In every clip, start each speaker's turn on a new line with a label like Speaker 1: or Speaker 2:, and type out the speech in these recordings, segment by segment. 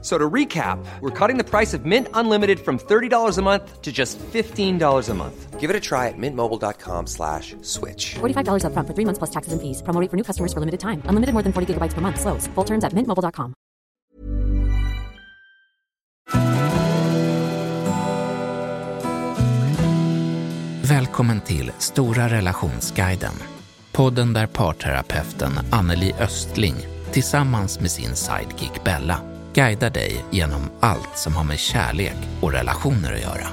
Speaker 1: So to recap, we're cutting the price of Mint Unlimited from $30 a month to just $15 a month. Give it a try at mintmobile.com slash switch.
Speaker 2: $45 upfront for three months plus taxes and fees. Promo rate for new customers for limited time. Unlimited more than 40 gigabytes per month. Slows. Full terms at mintmobile.com.
Speaker 3: Välkommen till Stora relationsguiden. Podden där parterapeuten Anneli Östling tillsammans med sin sidekick Bella guidar dig genom allt som har med kärlek och relationer att göra.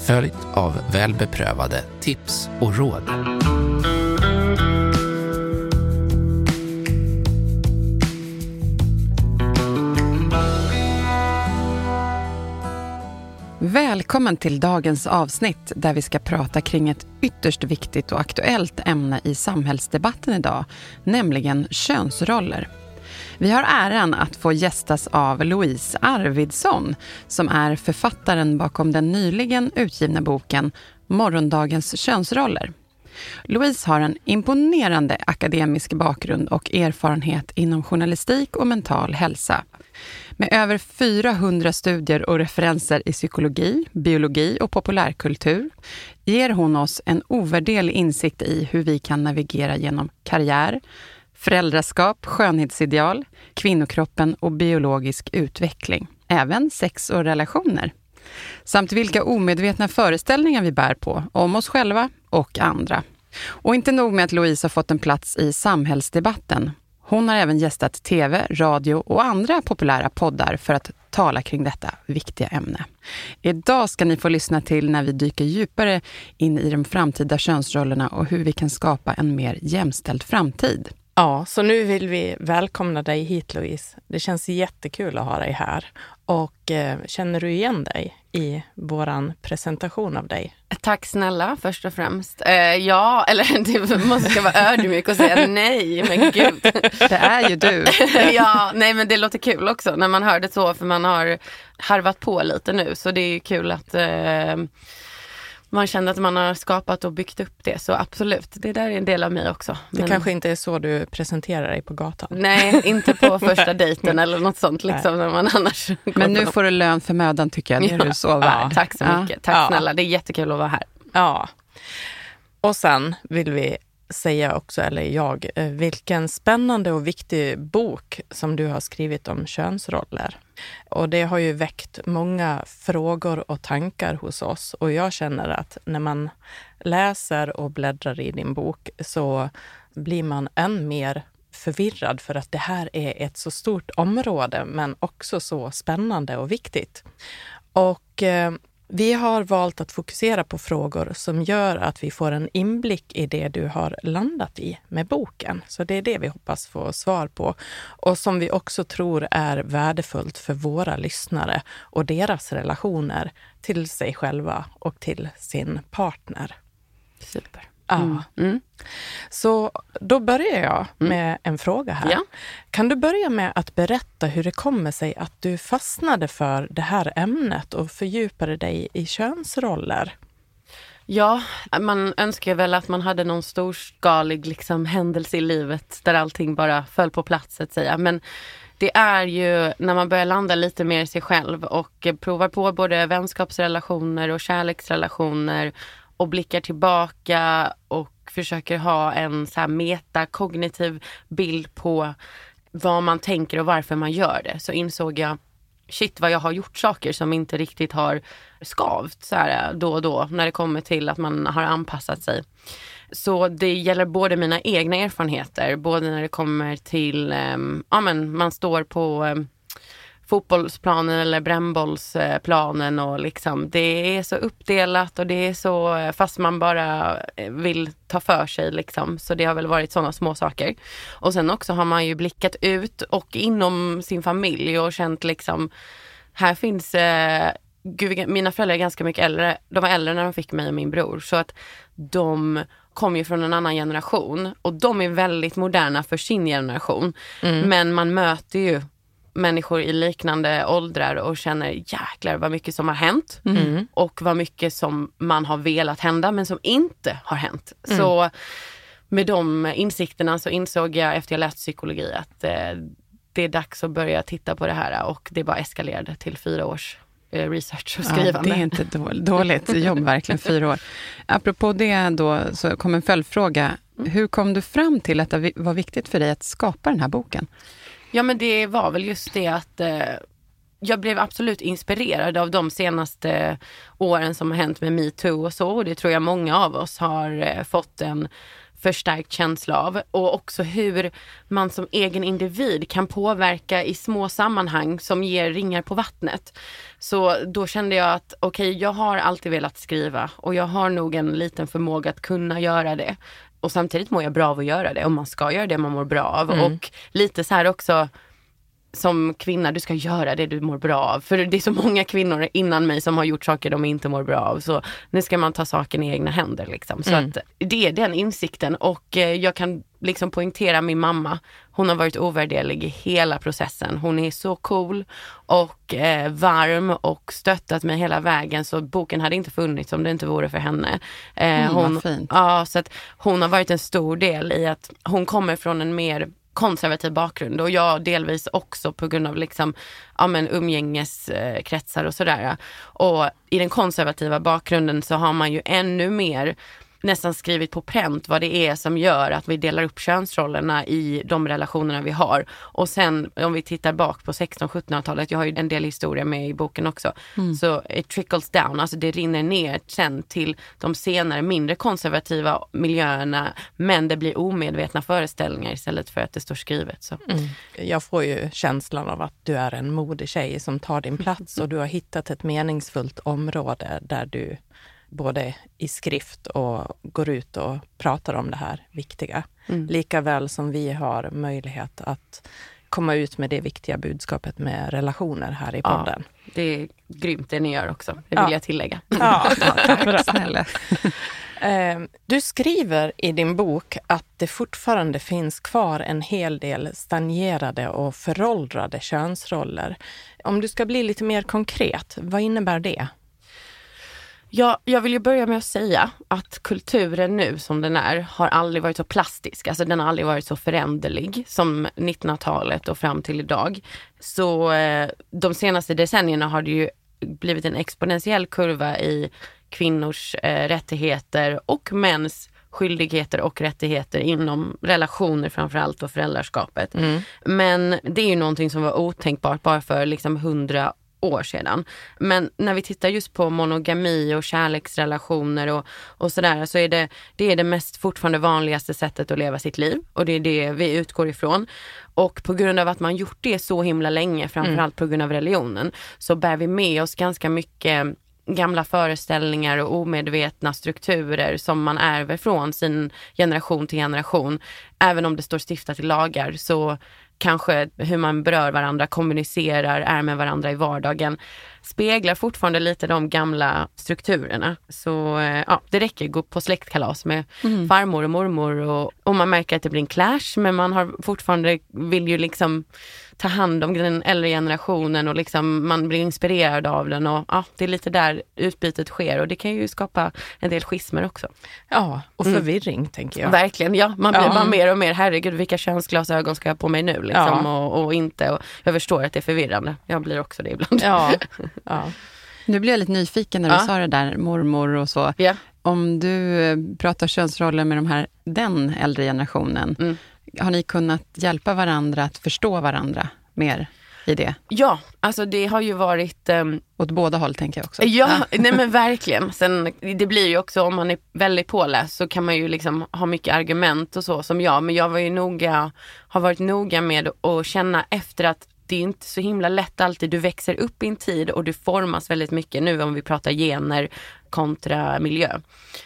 Speaker 3: Följt av väl beprövade tips och råd.
Speaker 4: Välkommen till dagens avsnitt där vi ska prata kring ett ytterst viktigt och aktuellt ämne i samhällsdebatten idag, nämligen könsroller. Vi har äran att få gästas av Louise Arvidsson som är författaren bakom den nyligen utgivna boken Morgondagens könsroller. Louise har en imponerande akademisk bakgrund och erfarenhet inom journalistik och mental hälsa. Med över 400 studier och referenser i psykologi, biologi och populärkultur ger hon oss en ovärderlig insikt i hur vi kan navigera genom karriär, föräldraskap, skönhetsideal, kvinnokroppen och biologisk utveckling. Även sex och relationer. Samt vilka omedvetna föreställningar vi bär på om oss själva och andra. Och inte nog med att Louise har fått en plats i samhällsdebatten. Hon har även gästat tv, radio och andra populära poddar för att tala kring detta viktiga ämne. Idag ska ni få lyssna till när vi dyker djupare in i de framtida könsrollerna och hur vi kan skapa en mer jämställd framtid.
Speaker 5: Ja, så nu vill vi välkomna dig hit Louise. Det känns jättekul att ha dig här. Och eh, känner du igen dig i våran presentation av dig?
Speaker 6: Tack snälla först och främst. Eh, ja, eller det måste jag vara ödmjuk och säga nej, men gud.
Speaker 4: Det är ju du.
Speaker 6: ja, nej men det låter kul också när man hör det så, för man har harvat på lite nu, så det är kul att eh, man känner att man har skapat och byggt upp det. Så absolut, det där är en del av mig också.
Speaker 5: Det Men... kanske inte är så du presenterar dig på gatan?
Speaker 6: Nej, inte på första dejten eller något sånt. Liksom, när man annars
Speaker 4: Men nu får du lön för mödan tycker jag. Det är du så värd. Ja,
Speaker 6: tack så mycket. Tack ja. snälla. Det är jättekul att vara här.
Speaker 5: Ja. Och sen vill vi säga också, eller jag, eh, vilken spännande och viktig bok som du har skrivit om könsroller. Och det har ju väckt många frågor och tankar hos oss och jag känner att när man läser och bläddrar i din bok så blir man än mer förvirrad för att det här är ett så stort område men också så spännande och viktigt. Och eh, vi har valt att fokusera på frågor som gör att vi får en inblick i det du har landat i med boken. Så det är det vi hoppas få svar på och som vi också tror är värdefullt för våra lyssnare och deras relationer till sig själva och till sin partner.
Speaker 6: Super.
Speaker 5: Ja. Mm. Mm. Så då börjar jag mm. med en fråga här. Ja. Kan du börja med att berätta hur det kommer sig att du fastnade för det här ämnet och fördjupade dig i könsroller?
Speaker 6: Ja, man önskar väl att man hade någon storskalig liksom, händelse i livet där allting bara föll på plats så att säga. Men det är ju när man börjar landa lite mer i sig själv och provar på både vänskapsrelationer och kärleksrelationer och blickar tillbaka och försöker ha en så här metakognitiv bild på vad man tänker och varför man gör det. Så insåg jag shit vad jag har gjort saker som inte riktigt har skavt så här eh, då och då när det kommer till att man har anpassat sig. Så det gäller både mina egna erfarenheter, både när det kommer till, um, ja men man står på um, fotbollsplanen eller brännbollsplanen och liksom det är så uppdelat och det är så fast man bara eh, vill ta för sig liksom. Så det har väl varit sådana små saker. Och sen också har man ju blickat ut och inom sin familj och känt liksom här finns eh, Gud, mina föräldrar är ganska mycket äldre. De var äldre när de fick mig och min bror så att de kom ju från en annan generation och de är väldigt moderna för sin generation. Mm. Men man möter ju människor i liknande åldrar och känner jäklar vad mycket som har hänt
Speaker 5: Mm.
Speaker 6: och vad mycket som man har velat hända men som inte har hänt.
Speaker 5: Mm.
Speaker 6: Så med de insikterna så insåg jag efter jag läst psykologi att eh, det är dags att börja titta på det här och det bara eskalerade till fyra års eh, research och
Speaker 4: Ja,
Speaker 6: skrivande.
Speaker 4: det är inte då- dåligt jobb, verkligen, fyra år. Apropå det då, så kom en följdfråga. Hur kom du fram till att det var viktigt för dig att skapa den här boken?
Speaker 6: Ja men det var väl just det att eh, jag blev absolut inspirerad av de senaste eh, åren som har hänt med metoo och så. Och det tror jag många av oss har eh, fått en förstärkt känsla av. Och också hur man som egen individ kan påverka i små sammanhang som ger ringar på vattnet. Så då kände jag att okej, jag har alltid velat skriva och jag har nog en liten förmåga att kunna göra det. Och samtidigt mår jag bra av att göra det och man ska göra det man mår bra av. Och lite så här också som kvinna, du ska göra det du mår bra av. För det är så många kvinnor innan mig som har gjort saker de inte mår bra av. Så nu ska man ta saken i egna händer. Liksom. Så att det är den insikten och eh, jag kan liksom poängtera min mamma. Hon har varit ovärderlig i hela processen. Hon är så cool och eh, varm och stöttat mig hela vägen. Så boken hade inte funnits om det inte vore för henne. Eh,
Speaker 4: Mm,
Speaker 6: hon. Ja, så att hon har varit en stor del i att hon kommer från en mer konservativ bakgrund och jag delvis också på grund av liksom, ja, men umgängeskretsar och sådär. Och i den konservativa bakgrunden så har man ju ännu mer nästan skrivit på pränt vad det är som gör att vi delar upp könsrollerna i de relationerna vi har. Och sen om vi tittar bak på 16-1700-talet, jag har ju en del historia med i boken också, så it trickles down, alltså det rinner ner sen till de senare mindre konservativa miljöerna men det blir omedvetna föreställningar istället för att det står skrivet. Så.
Speaker 5: Jag får ju känslan av att du är en modig tjej som tar din plats och du har hittat ett meningsfullt område där du både i skrift och går ut och pratar om det här viktiga. Lika väl som vi har möjlighet att komma ut med det viktiga budskapet med relationer här i
Speaker 6: Ja,
Speaker 5: podden.
Speaker 6: det är grymt det ni gör också, det vill
Speaker 5: Ja.
Speaker 6: jag tillägga.
Speaker 5: Ja, bra.
Speaker 4: Snälla.
Speaker 5: Eh, Du skriver i din bok att det fortfarande finns kvar en hel del stagnerade och föråldrade könsroller. Om du ska bli lite mer konkret, vad innebär det?
Speaker 6: Ja, jag vill ju börja med att säga att kulturen nu som den är har aldrig varit så plastisk. Alltså den har aldrig varit så föränderlig som 1900-talet och fram till idag. Så eh, de senaste decennierna har det ju blivit en exponentiell kurva i kvinnors eh, rättigheter och mäns skyldigheter och rättigheter inom relationer framförallt och föräldraskapet. Men det är ju någonting som var otänkbart bara för liksom hundra år sedan. Men när vi tittar just på monogami och kärleksrelationer och, och sådär så är det, det är det mest fortfarande vanligaste sättet att leva sitt liv och det är det vi utgår ifrån. Och på grund av att man gjort det så himla länge, framförallt på grund av religionen, så bär vi med oss ganska mycket gamla föreställningar och omedvetna strukturer som man ärver från sin generation till generation. Även om det står stiftat i lagar så kanske hur man berör varandra, kommunicerar, är med varandra i vardagen speglar fortfarande lite de gamla strukturerna. Så eh, ja, det räcker att gå på släktkalas med farmor och mormor och, och man märker att det blir en clash men man har fortfarande vill ju liksom ta hand om den äldre generationen och liksom man blir inspirerad av den och ja, det är lite där utbytet sker och det kan ju skapa en del schismer också.
Speaker 5: Ja, och förvirring tänker jag.
Speaker 6: Verkligen, ja. Man blir
Speaker 5: Ja.
Speaker 6: bara mer och mer, herregud vilka könsglasögon ska jag ha på mig nu liksom
Speaker 5: Ja.
Speaker 6: och, och inte. Och jag förstår att det är förvirrande. Jag blir också det ibland.
Speaker 5: Ja, ja.
Speaker 4: Nu blir jag lite nyfiken när du
Speaker 6: Ja.
Speaker 4: sa det där, mormor och så.
Speaker 6: Ja.
Speaker 4: Om du eh, pratar könsroller med de här, den äldre generationen,
Speaker 6: Mm.
Speaker 4: Har ni kunnat hjälpa varandra att förstå varandra mer i det?
Speaker 6: ja, alltså det har ju varit ehm,
Speaker 4: Åt båda håll tänker jag också.
Speaker 6: Ja, nej men verkligen. Sen det blir ju också om man är väldigt påläst så kan man ju liksom ha mycket argument och så som jag. Men jag var ju noga, har varit noga med att känna efter att det är inte så himla lätt alltid. Du växer upp i en tid och du formas väldigt mycket nu om vi pratar gener kontra miljö.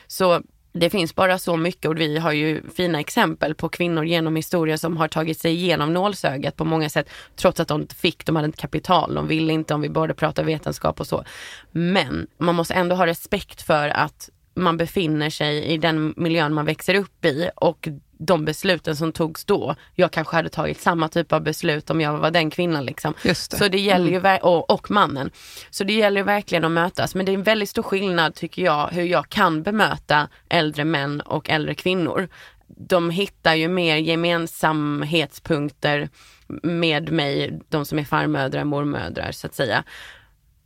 Speaker 6: Så det finns bara så mycket och vi har ju fina exempel på kvinnor genom historien som har tagit sig igenom nålsögat på många sätt trots att de inte fick, de hade inte kapital, de ville inte om vi började pratar vetenskap och så. Men man måste ändå ha respekt för att man befinner sig i den miljön man växer upp i och de besluten som togs då, jag kanske hade tagit samma typ av beslut om jag var den kvinnan. Liksom.
Speaker 4: Det.
Speaker 6: Så det gäller ju, ver- och, och mannen. Så det gäller ju verkligen att mötas. Men det är en väldigt stor skillnad tycker jag hur jag kan bemöta äldre män och äldre kvinnor. De hittar ju mer gemensamhetspunkter med mig, de som är farmödrar, mormödrar så att säga.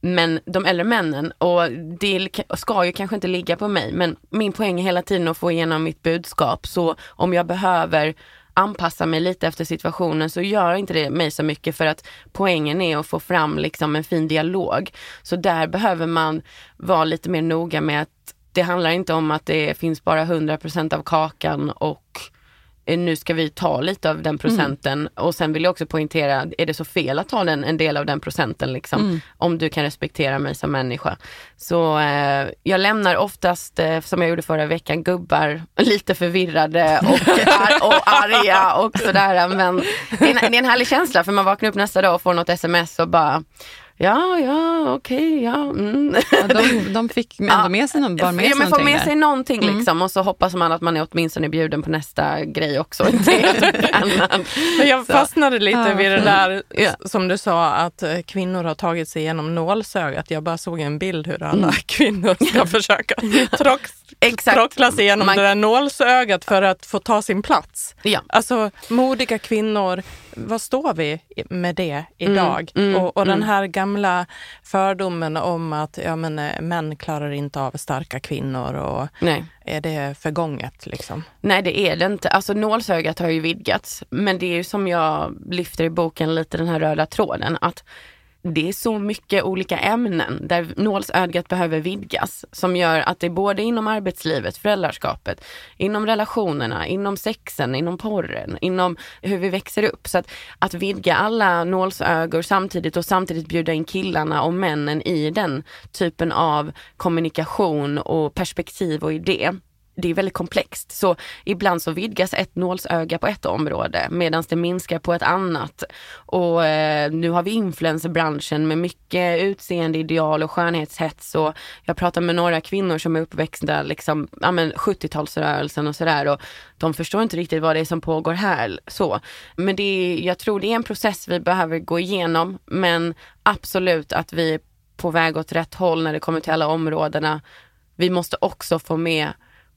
Speaker 6: Men de äldre männen, och det ska ju kanske inte ligga på mig, men min poäng är hela tiden att få igenom mitt budskap. Så om jag behöver anpassa mig lite efter situationen så gör inte det mig så mycket för att poängen är att få fram liksom en fin dialog. Så där behöver man vara lite mer noga med att det handlar inte om att det finns bara 100% av kakan och nu ska vi ta lite av den procenten och sen vill jag också poängtera, är det så fel att ta den, en del av den procenten liksom? Om du kan respektera mig som människa. Så eh, jag lämnar oftast, eh, som jag gjorde förra veckan, gubbar lite förvirrade och, ar- och arga och sådär. Men det är, en, det är en härlig känsla för man vaknar upp nästa dag och får något sms och bara Ja, ja, okej, ja. Mm.
Speaker 4: Ja, de, de fick ändå med sig, någon, bar med
Speaker 6: ja,
Speaker 4: sig
Speaker 6: men får
Speaker 4: någonting
Speaker 6: med.
Speaker 4: Mm.
Speaker 6: sig någonting liksom och så hoppas man att man är åtminstone bjuden på nästa grej också.
Speaker 5: Men jag fastnade lite
Speaker 4: Ja.
Speaker 5: vid det där
Speaker 6: Ja.
Speaker 5: som du sa att eh, kvinnor har tagit sig igenom nålsögat. Jag bara såg en bild hur alla kvinnor ska försöka trox,
Speaker 6: Exakt.
Speaker 5: trockla sig igenom
Speaker 6: Man-
Speaker 5: det där nålsögat för att få ta sin plats.
Speaker 6: Ja.
Speaker 5: Alltså modiga kvinnor, vad står vi med det idag?
Speaker 6: mm,
Speaker 5: och och den här gamla fördomen om att ja, men, eh, män klarar inte av starka kvinnor och
Speaker 6: Nej.
Speaker 5: är det förgånget liksom?
Speaker 6: Nej det är det inte. Alltså nålsögat har ju vidgats. Men det är ju som jag lyfter i boken lite den här röda tråden. Att det är så mycket olika ämnen där nålsögat behöver vidgas. Som gör att det är både inom arbetslivet, föräldraskapet, inom relationerna, inom sexen, inom porren, inom hur vi växer upp. Så att, att vidga alla nålsögor samtidigt och samtidigt bjuda in killarna och männen i den typen av kommunikation och perspektiv och idé det är väldigt komplext. Så ibland så vidgas ett nålsöga på ett område medan det minskar på ett annat. Och eh, nu har vi influencerbranschen med mycket utseendeideal och skönhetshets och jag pratar med några kvinnor som är uppväxta liksom, ja men 70-talsrörelsen och sådär och de förstår inte riktigt vad det är som pågår här. Så. Men det är, jag tror det är en process vi behöver gå igenom men absolut att vi är på väg åt rätt håll när det kommer till alla områdena. Vi måste också få med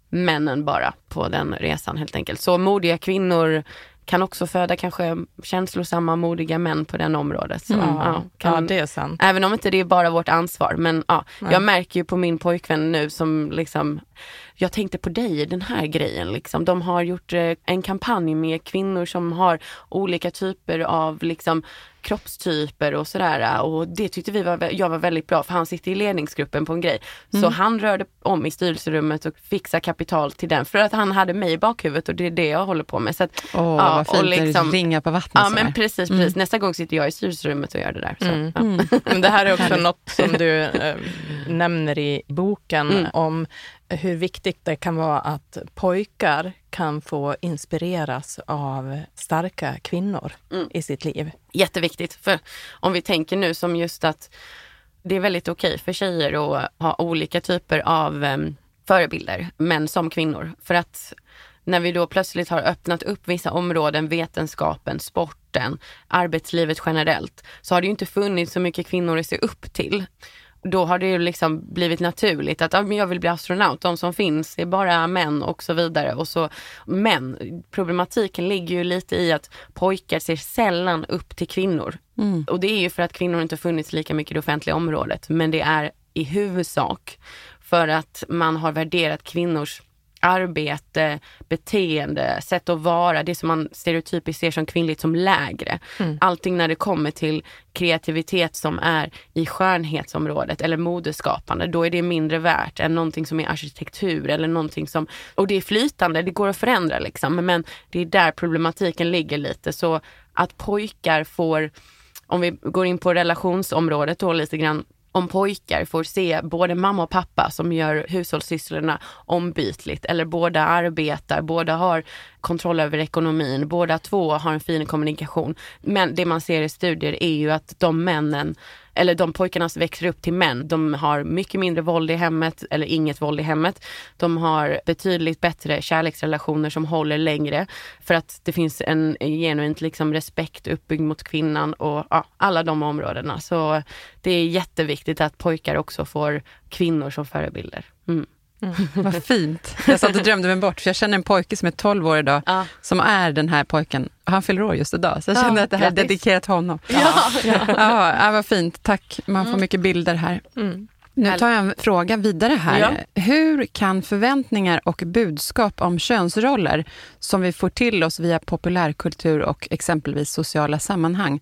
Speaker 6: männen bara på den resan helt enkelt. Så modiga kvinnor kan också föda kanske känslosamma, modiga män på den området. Så, ja, kan,
Speaker 5: ja, det är sant.
Speaker 6: Även om inte det är bara vårt ansvar. Men ja,
Speaker 5: Nej.
Speaker 6: jag märker ju på min pojkvän nu som liksom, jag tänkte på dig i den här grejen. Liksom. De har gjort eh, en kampanj med kvinnor som har olika typer av liksom, kroppstyper och sådär. Och det tyckte vi var, jag var väldigt bra för han sitter i ledningsgruppen på en grej. Så han rörde om i styrelserummet och fixade kapital till den för att han hade mig i bakhuvudet och det är det jag håller på med. Så att,
Speaker 4: Åh,
Speaker 6: ja,
Speaker 4: vad fint,
Speaker 6: och
Speaker 4: det
Speaker 6: liksom-
Speaker 4: ringar på vattnet
Speaker 6: Ja men precis, precis. Nästa gång sitter jag i styrelserummet och gör det där. Så,
Speaker 5: Mm.
Speaker 6: ja.
Speaker 5: Men det här är också något som du eh, nämner i boken
Speaker 6: Mm.
Speaker 5: om hur viktigt det kan vara att pojkar kan få inspireras av starka kvinnor
Speaker 6: Mm.
Speaker 5: i sitt liv.
Speaker 6: Jätteviktigt. För om vi tänker nu som just att det är väldigt okej för tjejer att ha olika typer av em, förebilder, män som kvinnor. För att när vi då plötsligt har öppnat upp vissa områden, vetenskapen, sporten, arbetslivet generellt, så har det ju inte funnits så mycket kvinnor att se upp till. Då har det ju liksom blivit naturligt att men jag vill bli astronaut, de som finns är bara män och så vidare. Och så, men problematiken ligger ju lite i att pojkar ser sällan upp till kvinnor. Och det är ju för att kvinnor inte funnits lika mycket i det offentliga området. Men det är i huvudsak för att man har värderat kvinnors arbete, beteende, sätt att vara, det som man stereotypiskt ser som kvinnligt som lägre. Allting när det kommer till kreativitet som är i skönhetsområdet eller modeskapande, då är det mindre värt än någonting som är arkitektur eller någonting som, och det är flytande, det går att förändra liksom, men det är där problematiken ligger lite. Så att pojkar får, om vi går in på relationsområdet då lite grann, om pojkar får se både mamma och pappa som gör hushållssysslorna ombytligt eller båda arbetar, båda har kontroll över ekonomin, båda två har en fin kommunikation. Men det man ser i studier är ju att de männen eller de pojkarna som växer upp till män, de har mycket mindre våld i hemmet eller inget våld i hemmet. De har betydligt bättre kärleksrelationer som håller längre för att det finns en genuint liksom respekt uppbyggd mot kvinnan och ja, alla de områdena. Så det är jätteviktigt att pojkar också får kvinnor som förebilder. Mm.
Speaker 4: Mm. Vad fint. Jag satt och drömde mig bort, för jag känner en pojke som är 12 år idag, ja. som är den här pojken. Han fyller år just idag, så jag känner ja, att det här är dedikerat honom. Ja, ja. ja, ja vad fint. Tack. Man får mm. mycket bilder här. Mm. Nu tar jag en fråga vidare här. Ja. Hur kan förväntningar och budskap om könsroller som vi får till oss via populärkultur och exempelvis sociala sammanhang,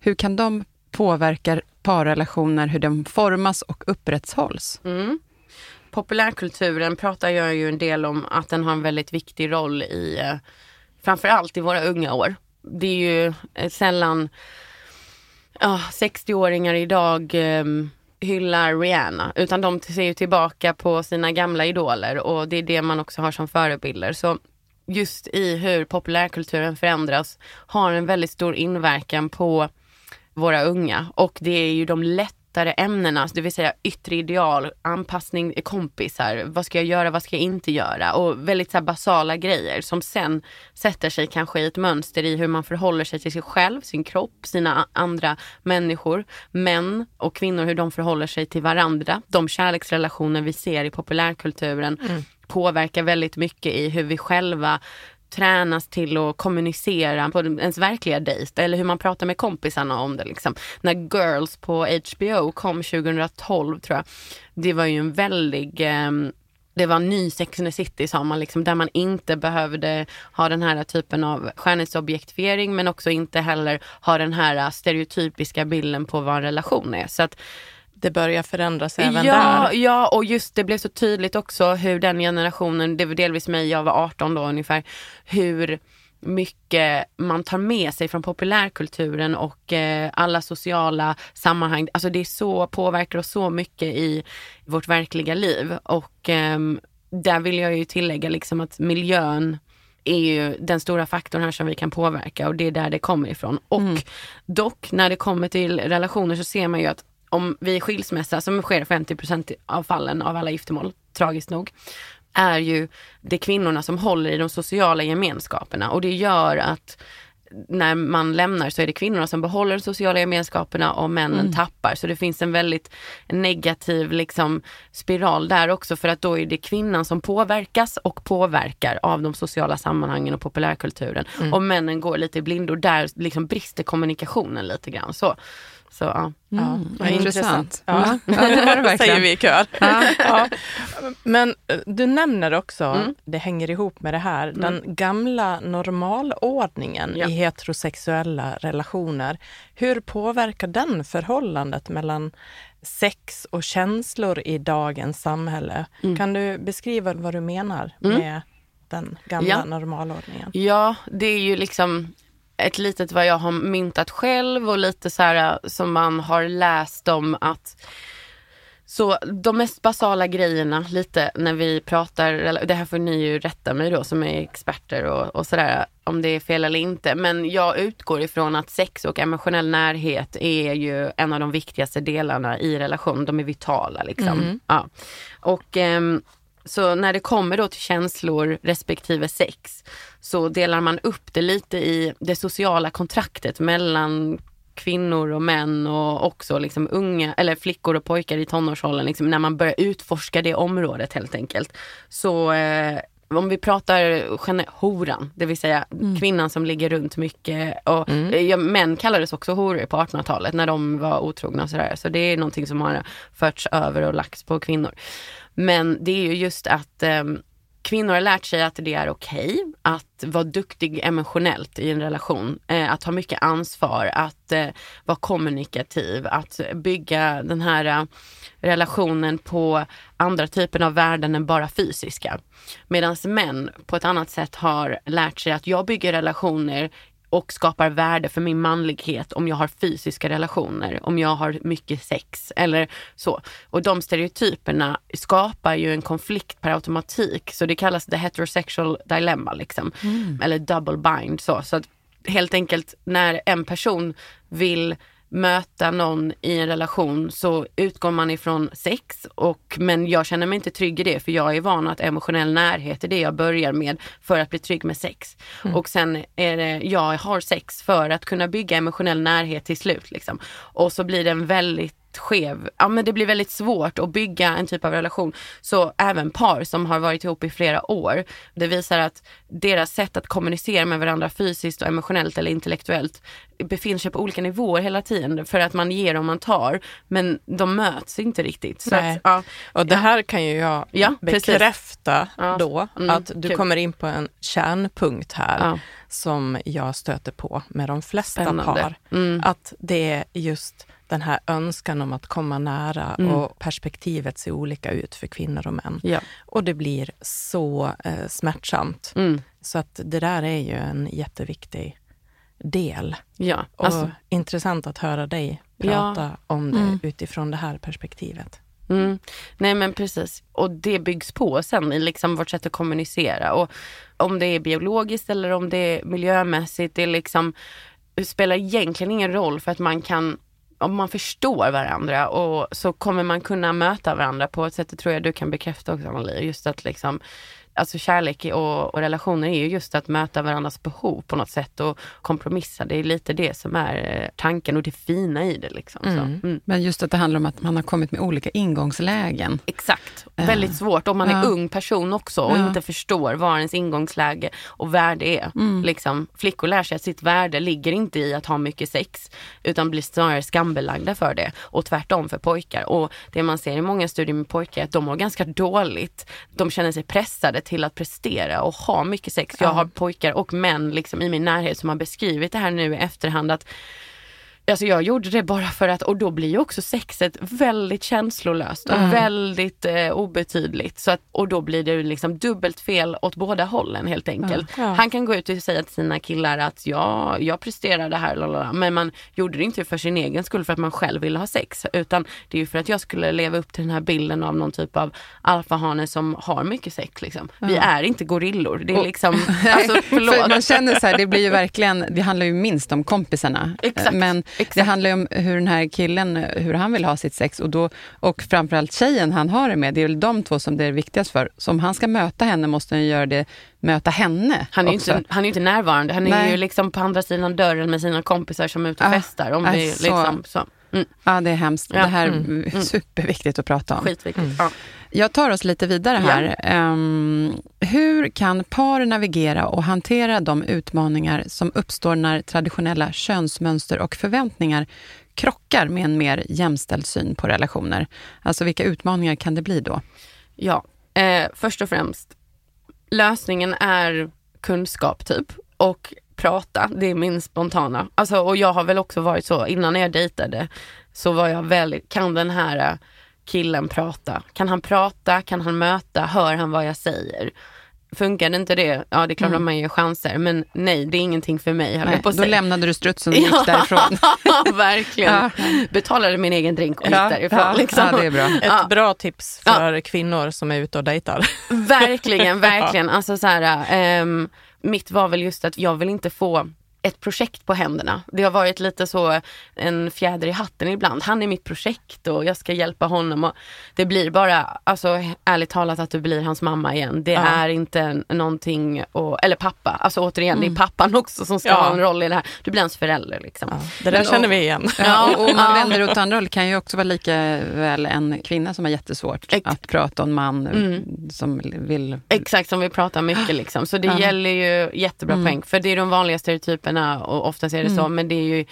Speaker 4: hur kan de påverka parrelationer, hur de formas och upprätthålls? Mm
Speaker 6: populärkulturen pratar jag ju en del om att den har en väldigt viktig roll i eh, framförallt i våra unga år. Det är ju eh, sällan oh, 60-åringar idag um, hyllar Rihanna utan de ser ju tillbaka på sina gamla idoler och det är det man också har som förebilder. Så just i hur populärkulturen förändras har en väldigt stor inverkan på våra unga och det är ju de lätt lättare ämnena, det vill säga yttre ideal, anpassning, kompisar, vad ska jag göra, vad ska jag inte göra och väldigt så basala grejer som sen sätter sig kanske i ett mönster i hur man förhåller sig till sig själv, sin kropp, sina andra människor, män och kvinnor, hur de förhåller sig till varandra. De kärleksrelationer vi ser i populärkulturen mm. påverkar väldigt mycket i hur vi själva tränas till att kommunicera på ens verkliga dejt eller hur man pratar med kompisarna om det. Liksom. När Girls på HBO kom 2012 tror jag, det var ju en väldig eh, det var ny Sex and the City sa man, liksom, där man inte behövde ha den här typen av skönhetsobjektifiering men också inte heller ha den här stereotypiska bilden på vad en relation är. Så att
Speaker 5: det börjar förändras även
Speaker 6: ja,
Speaker 5: där.
Speaker 6: Ja, och just det blev så tydligt också hur den generationen, det var delvis mig, jag var 18 då ungefär, hur mycket man tar med sig från populärkulturen och eh, alla sociala sammanhang. Alltså det är så, påverkar oss så mycket i vårt verkliga liv och eh, där vill jag ju tillägga liksom att miljön är ju den stora faktorn här som vi kan påverka och det är där det kommer ifrån. Och mm. dock när det kommer till relationer så ser man ju att om vid skilsmässa, som sker 50 av fallen av alla giftermål, tragiskt nog, är ju det kvinnorna som håller i de sociala gemenskaperna och det gör att när man lämnar så är det kvinnorna som behåller de sociala gemenskaperna och männen mm. tappar. Så det finns en väldigt negativ liksom, spiral där också för att då är det kvinnan som påverkas och påverkar av de sociala sammanhangen och populärkulturen. Mm. Och männen går lite i blindo. Där liksom brister kommunikationen lite grann. Så. Så ja,
Speaker 5: mm, ja intressant. Ja. Ja, det var det verkligen. säger vi i kör. Ja. ja. Men eh, du nämner också, mm. det hänger ihop med det här, mm. den gamla normalordningen i heterosexuella relationer. Hur påverkar den förhållandet mellan sex och känslor i dagens samhälle? Mm. Kan du beskriva vad du menar mm. med den gamla normalordningen?
Speaker 6: Ja, det är ju liksom ett litet vad jag har myntat själv och lite så här som man har läst om att så de mest basala grejerna lite när vi pratar, det här får ni ju rätta mig då som är experter och, och sådär om det är fel eller inte. Men jag utgår ifrån att sex och emotionell närhet är ju en av de viktigaste delarna i relation. De är vitala liksom. Mm. Ja. Och um, så när det kommer då till känslor respektive sex så delar man upp det lite i det sociala kontraktet mellan kvinnor och män och också liksom unga, eller flickor och pojkar i tonårsåldern, liksom, när man börjar utforska det området helt enkelt. Så eh, om vi pratar horan, det vill säga mm. kvinnan som ligger runt mycket. Och, mm. ja, män kallades också horor på 1800-talet när de var otrogna och sådär. Så det är någonting som har förts över och lagts på kvinnor. Men det är ju just att eh, kvinnor har lärt sig att det är okej okay att vara duktig emotionellt i en relation. Eh, att ha mycket ansvar, att eh, vara kommunikativ, att bygga den här eh, relationen på andra typer av värden än bara fysiska. Medan män på ett annat sätt har lärt sig att jag bygger relationer och skapar värde för min manlighet om jag har fysiska relationer, om jag har mycket sex eller så. Och de stereotyperna skapar ju en konflikt per automatik. Så det kallas the heterosexual dilemma liksom. Mm. Eller double bind så. så att helt enkelt när en person vill möta någon i en relation så utgår man ifrån sex och men jag känner mig inte trygg i det för jag är van att emotionell närhet är det jag börjar med för att bli trygg med sex. Mm. Och sen är det, jag har sex för att kunna bygga emotionell närhet till slut liksom. Och så blir det en väldigt skev, ja men det blir väldigt svårt att bygga en typ av relation. Så även par som har varit ihop i flera år, det visar att deras sätt att kommunicera med varandra fysiskt och emotionellt eller intellektuellt befinner sig på olika nivåer hela tiden för att man ger och man tar. Men de möts inte riktigt. Så att, ja,
Speaker 5: och det här kan ju jag ja, bekräfta då, mm, att du kul. kommer in på en kärnpunkt här som jag stöter på med de flesta Spännande. par. Mm. Att det är just den här önskan om att komma nära mm. och perspektivet ser olika ut för kvinnor och män. Ja. Och det blir så eh, smärtsamt. Mm. Så att det där är ju en jätteviktig del. Ja, alltså. och intressant att höra dig prata ja. om det mm. utifrån det här perspektivet.
Speaker 6: Mm. Nej men precis. Och det byggs på sen i liksom vårt sätt att kommunicera. Och om det är biologiskt eller om det är miljömässigt, det liksom, spelar egentligen ingen roll för att man kan om man förstår varandra och så kommer man kunna möta varandra på ett sätt, det tror jag du kan bekräfta också Anneli, just att liksom alltså kärlek och, och, relationer är ju just att möta varandras behov på något sätt och kompromissa. Det är lite det som är eh, tanken och det fina i det. Liksom.
Speaker 4: Mm. Mm. Men just att det handlar om att man har kommit med olika ingångslägen.
Speaker 6: Exakt, uh. väldigt svårt om man är uh. ung person också och uh. inte förstår vad ens ingångsläge och värde är. Mm. Liksom, flickor lär sig att sitt värde ligger inte i att ha mycket sex utan blir snarare skambelagda för det och tvärtom för pojkar. Och det man ser i många studier med pojkar är att de mår ganska dåligt. De känner sig pressade till att prestera och ha mycket sex. Jag har pojkar och män liksom i min närhet som har beskrivit det här nu i efterhand att Alltså jag gjorde det bara för att, och då blir ju också sexet väldigt känslolöst och mm. väldigt eh, obetydligt. Så att, och då blir det liksom dubbelt fel åt båda hållen helt enkelt. Mm. Ja. Han kan gå ut och säga till sina killar att ja, jag presterar det här, lalala. men man gjorde det inte för sin egen skull för att man själv ville ha sex. Utan det är ju för att jag skulle leva upp till den här bilden av någon typ av alfahane som har mycket sex. Liksom. Mm. Vi är inte gorillor. Det är liksom, alltså,
Speaker 4: för man känner så här, det blir ju verkligen, det handlar ju minst om kompisarna.
Speaker 6: Exakt.
Speaker 4: Men
Speaker 6: Exakt.
Speaker 4: Det handlar ju om hur den här killen, hur han vill ha sitt sex och, då, och framförallt tjejen han har det med. Det är väl de två som det är viktigast för. Så om han ska möta henne måste han göra det, möta henne
Speaker 6: Han är ju inte, han är inte närvarande. Han är Nej. ju liksom på andra sidan dörren med sina kompisar som är ute och ah, festar. Om det är liksom, så.
Speaker 4: Mm. Ja, det är hemskt. Ja. Det här är mm. mm. superviktigt att prata om.
Speaker 6: Skitviktigt. Mm. Ja.
Speaker 4: Jag tar oss lite vidare här. Ja. Um, hur kan par navigera och hantera de utmaningar som uppstår när traditionella könsmönster och förväntningar krockar med en mer jämställd syn på relationer? Alltså vilka utmaningar kan det bli då?
Speaker 6: Ja, eh, först och främst, lösningen är kunskap typ. Och prata, det är min spontana. Alltså, och jag har väl också varit så, innan jag dejtade så var jag väldigt, kan den här äh, killen prata? Kan han prata? Kan han möta? Hör han vad jag säger? Funkar det inte det, ja det är klart mm. att man ger chanser men nej det är ingenting för mig. Nej,
Speaker 4: på då sig. lämnade du strutsen och gick ja, därifrån.
Speaker 6: verkligen. Ja. Betalade min egen drink och gick ja, därifrån.
Speaker 4: Ja,
Speaker 6: liksom.
Speaker 4: ja, det är bra.
Speaker 5: Ett bra tips för kvinnor som är ute och dejtar.
Speaker 6: Verkligen, verkligen. Alltså så här, um, mitt var väl just att jag vill inte få ett projekt på händerna. Det har varit lite så en fjäder i hatten ibland. Han är mitt projekt och jag ska hjälpa honom. Och det blir bara, alltså ärligt talat att du blir hans mamma igen. Det ja. är inte någonting, och, eller pappa. Alltså återigen, mm. det är mm. pappan också som ska ja. ha en roll i det här. Du blir hans förälder liksom. Ja.
Speaker 5: Det där Men, känner vi igen.
Speaker 4: Ja, och, och man vänder åt andra håll kan ju också vara lika väl en kvinna som har jättesvårt Ex att prata om en man mm. som vill...
Speaker 6: Exakt, som vill prata mycket liksom. Så det gäller ju jättebra mm. poäng. För det är de vanliga stereotyperna kvinnorna och oftast är det mm. så, men det är ju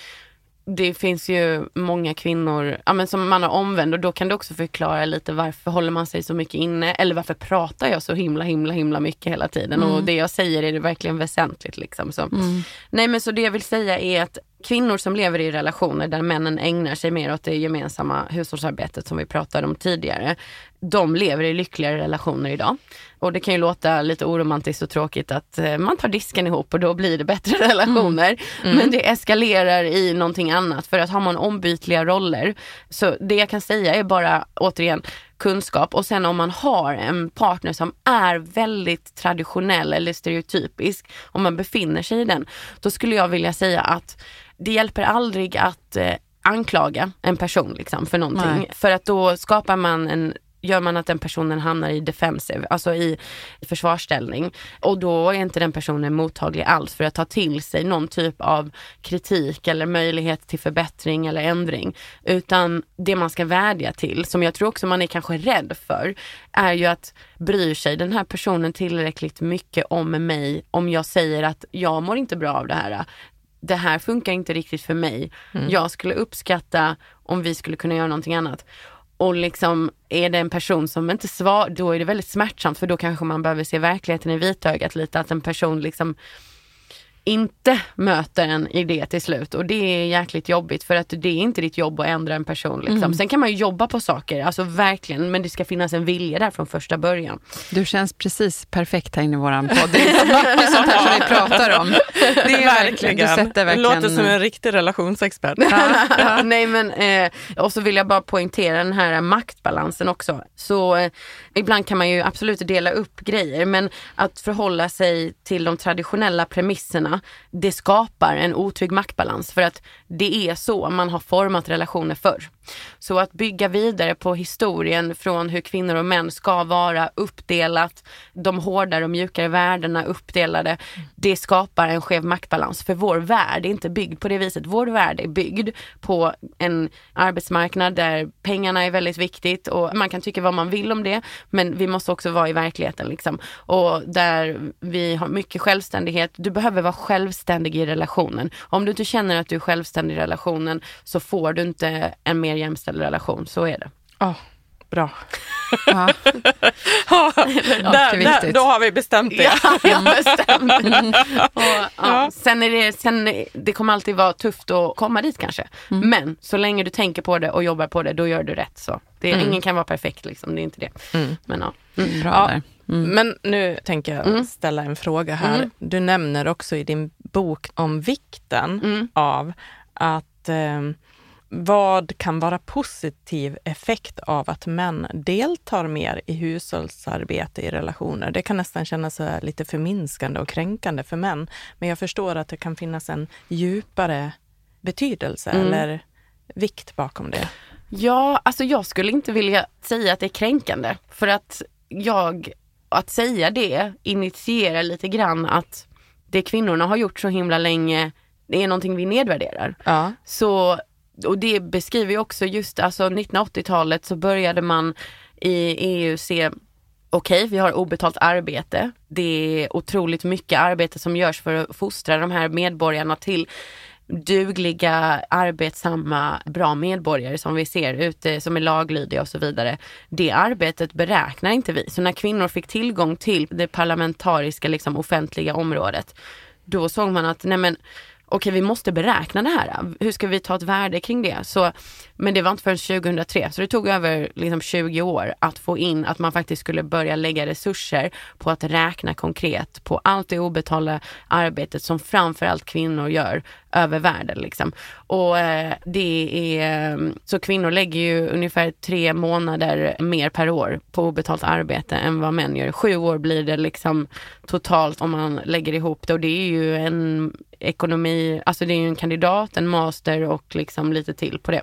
Speaker 6: det finns ju många kvinnor ja, men som man har omvänd och då kan det också förklara lite varför håller man sig så mycket inne eller varför pratar jag så himla himla himla mycket hela tiden mm. och det jag säger är det verkligen väsentligt. Liksom. Så. Mm. Nej men så det jag vill säga är att kvinnor som lever i relationer där männen ägnar sig mer åt det gemensamma hushållsarbetet som vi pratade om tidigare. De lever i lyckligare relationer idag. Och det kan ju låta lite oromantiskt och tråkigt att eh, man tar disken ihop och då blir det bättre relationer. Mm. Mm. Men det eskalerar i någonting annat för att har man ombytliga roller. Så det jag kan säga är bara återigen kunskap och sen om man har en partner som är väldigt traditionell eller stereotypisk, om man befinner sig i den, då skulle jag vilja säga att det hjälper aldrig att eh, anklaga en person liksom för någonting.
Speaker 4: Nej.
Speaker 6: För att då skapar man en gör man att den personen hamnar i defensive, alltså i försvarsställning. Och då är inte den personen mottaglig alls för att ta till sig någon typ av kritik eller möjlighet till förbättring eller ändring. Utan det man ska vädja till, som jag tror också man är kanske rädd för, är ju att bryr sig den här personen tillräckligt mycket om mig om jag säger att jag mår inte bra av det här det här funkar inte riktigt för mig. Jag skulle uppskatta om vi skulle kunna göra någonting annat. Och liksom är det en person som inte svarar, då är det väldigt smärtsamt för då kanske man behöver se verkligheten i vitögat lite. Att en person liksom inte möter en i det till slut och det är jäkligt jobbigt för att det är inte ditt jobb att ändra en person. Liksom. Sen kan man ju jobba på saker, alltså verkligen, men det ska finnas en vilja där från första början.
Speaker 4: Du känns precis perfekt här inne i våran podd. Det är så mycket sånt här som vi pratar om. Det är verkligen, du sätter
Speaker 5: Det
Speaker 4: verkligen...
Speaker 5: låter som en riktig relationsexpert.
Speaker 6: Ja, nej men, eh, och så vill jag bara poängtera den här maktbalansen också. Så eh, ibland kan man ju absolut dela upp grejer men att förhålla sig till de traditionella premisserna det skapar en otrygg maktbalans för att det är så man har format relationer förr. Så att bygga vidare på historien från hur kvinnor och män ska vara uppdelat, de hårdare och mjukare värdena uppdelade, det skapar en skev maktbalans. För vår värld är inte byggd på det viset. Vår värld är byggd på en arbetsmarknad där pengarna är väldigt viktigt och man kan tycka vad man vill om det, men vi måste också vara i verkligheten liksom. Och där vi har mycket självständighet. Du behöver vara självständig i relationen. Om du inte känner att du är självständig i relationen så får du inte en mer jämställd relation. Så är det.
Speaker 5: Oh, bra.
Speaker 4: Ja.
Speaker 5: Ja, där, där, då har vi bestämt det.
Speaker 6: Ja, jag bestämde. Och, ja. Sen är det, sen, det kommer alltid vara tufft att komma dit kanske. Men så länge du tänker på det och jobbar på det, då gör du rätt. Så. Det, Ingen kan vara perfekt, liksom. det är inte det. Men, ja. Mm.
Speaker 4: Bra
Speaker 5: Ja.
Speaker 4: där.
Speaker 5: Men nu tänker jag ställa en fråga här. Du nämner också i din bok om vikten av att eh, vad kan vara positiv effekt av att män deltar mer i hushållsarbete i relationer? Det kan nästan kännas lite förminskande och kränkande för män. Men jag förstår att det kan finnas en djupare betydelse eller vikt bakom det.
Speaker 6: Ja, alltså jag skulle inte vilja säga att det är kränkande. För att jag, att säga det initierar lite grann att det kvinnorna har gjort så himla länge, det är någonting vi nedvärderar.
Speaker 5: Ja.
Speaker 6: Så, och det beskriver ju också just, alltså 1980-talet så började man i EU se Okej, vi har obetalt arbete. Det är otroligt mycket arbete som görs för att fostra de här medborgarna till dugliga, arbetsamma, bra medborgare som vi ser ute, som är laglydiga och så vidare. Det arbetet beräknar inte vi. Så när kvinnor fick tillgång till det parlamentariska, liksom offentliga området, då såg man att nej men okej vi måste beräkna det här. Hur ska vi ta ett värde kring det? Så, men det var inte förrän 2003, så det tog över liksom 20 år att få in att man faktiskt skulle börja lägga resurser på att räkna konkret på allt det obetalda arbetet som framförallt kvinnor gör över världen. Liksom. Och eh, det är, eh, så kvinnor lägger ju ungefär tre månader mer per år på obetalt arbete än vad män gör. Sju år blir det liksom totalt om man lägger ihop det och det är ju en ekonomi, alltså det är ju en kandidat, en master och liksom lite till på det.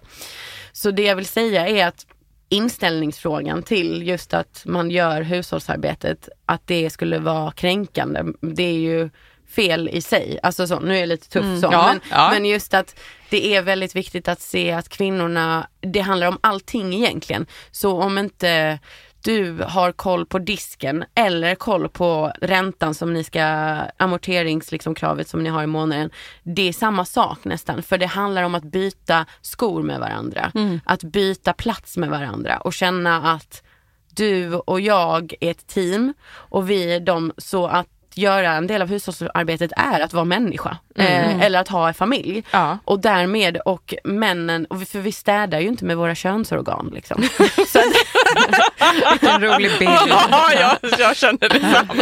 Speaker 6: Så det jag vill säga är att inställningsfrågan till just att man gör hushållsarbetet, att det skulle vara kränkande, det är ju fel i sig. Alltså så, nu är jag lite tuff så,
Speaker 5: Ja,
Speaker 6: men,
Speaker 5: ja.
Speaker 6: men just att det är väldigt viktigt att se att kvinnorna, det handlar om allting egentligen. Så om inte du har koll på disken eller koll på räntan som ni ska, amorteringskravet liksom, kravet som ni har i månaden. Det är samma sak nästan, för det handlar om att byta skor med varandra. Att byta plats med varandra och känna att du och jag är ett team och vi är de så att göra en del av hushållsarbetet är att vara människa. Eh, eller att ha en familj.
Speaker 5: Ja.
Speaker 6: Och därmed, och männen, och vi- för vi städar ju inte med våra könsorgan. Liksom. Så att,
Speaker 4: En rolig bild.
Speaker 5: Ja, jag, jag känner detsamma.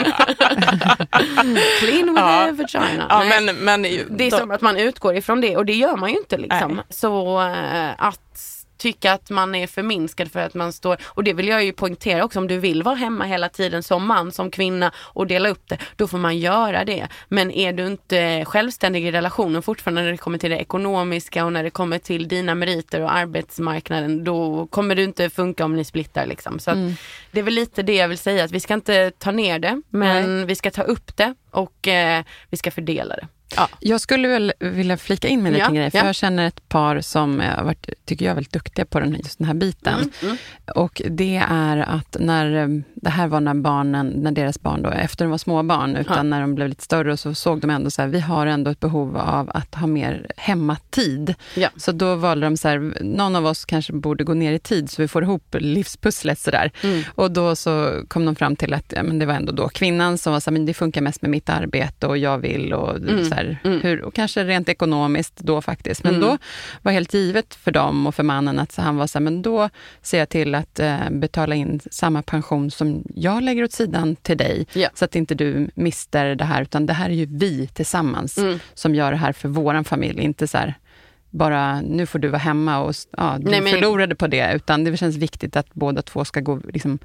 Speaker 6: clean with
Speaker 5: Ja.
Speaker 6: the vagina.
Speaker 5: Ja, men, men,
Speaker 6: Det är
Speaker 5: då-
Speaker 6: som att man utgår ifrån det och det gör man ju inte liksom.
Speaker 5: Nej.
Speaker 6: Så eh, att tycka att man är förminskad för att man står, och det vill jag ju poängtera också, om du vill vara hemma hela tiden som man, som kvinna och dela upp det, då får man göra det. Men är du inte självständig i relationen fortfarande när det kommer till det ekonomiska och när det kommer till dina meriter och arbetsmarknaden, då kommer det inte funka om ni splittar liksom. Så mm. det är väl lite det jag vill säga, att vi ska inte ta ner det, men Nej. vi ska ta upp det och eh, vi ska fördela det.
Speaker 4: Ja. Jag skulle väl vilja flika in med en liten ja, grej, för ja. jag känner ett par som har varit, tycker jag, är väldigt duktiga på den, just den här biten. Mm, mm. Och det är att när, det här var när barnen, när deras barn då, efter de var småbarn, utan ja. när de blev lite större, så såg de ändå så här, vi har ändå ett behov av att ha mer hemmatid. Så då valde de så här, någon av oss kanske borde gå ner i tid, så vi får ihop livspusslet sådär. Mm. Och då så kom de fram till att, ja, men det var ändå då kvinnan som var så här, men det funkar mest med mitt arbete och jag vill och mm. så här, här, mm. hur, och kanske rent ekonomiskt då faktiskt. Men mm. då var helt givet för dem och för mannen att han var så här, men då ser jag till att eh, betala in samma pension som jag lägger åt sidan till dig, ja. så att inte du mister det här, utan det här är ju vi tillsammans mm. som gör det här för våran familj, inte så här, bara nu får du vara hemma och ja, du Nej, men... förlorade på det. Utan det känns viktigt att båda två ska gå liksom,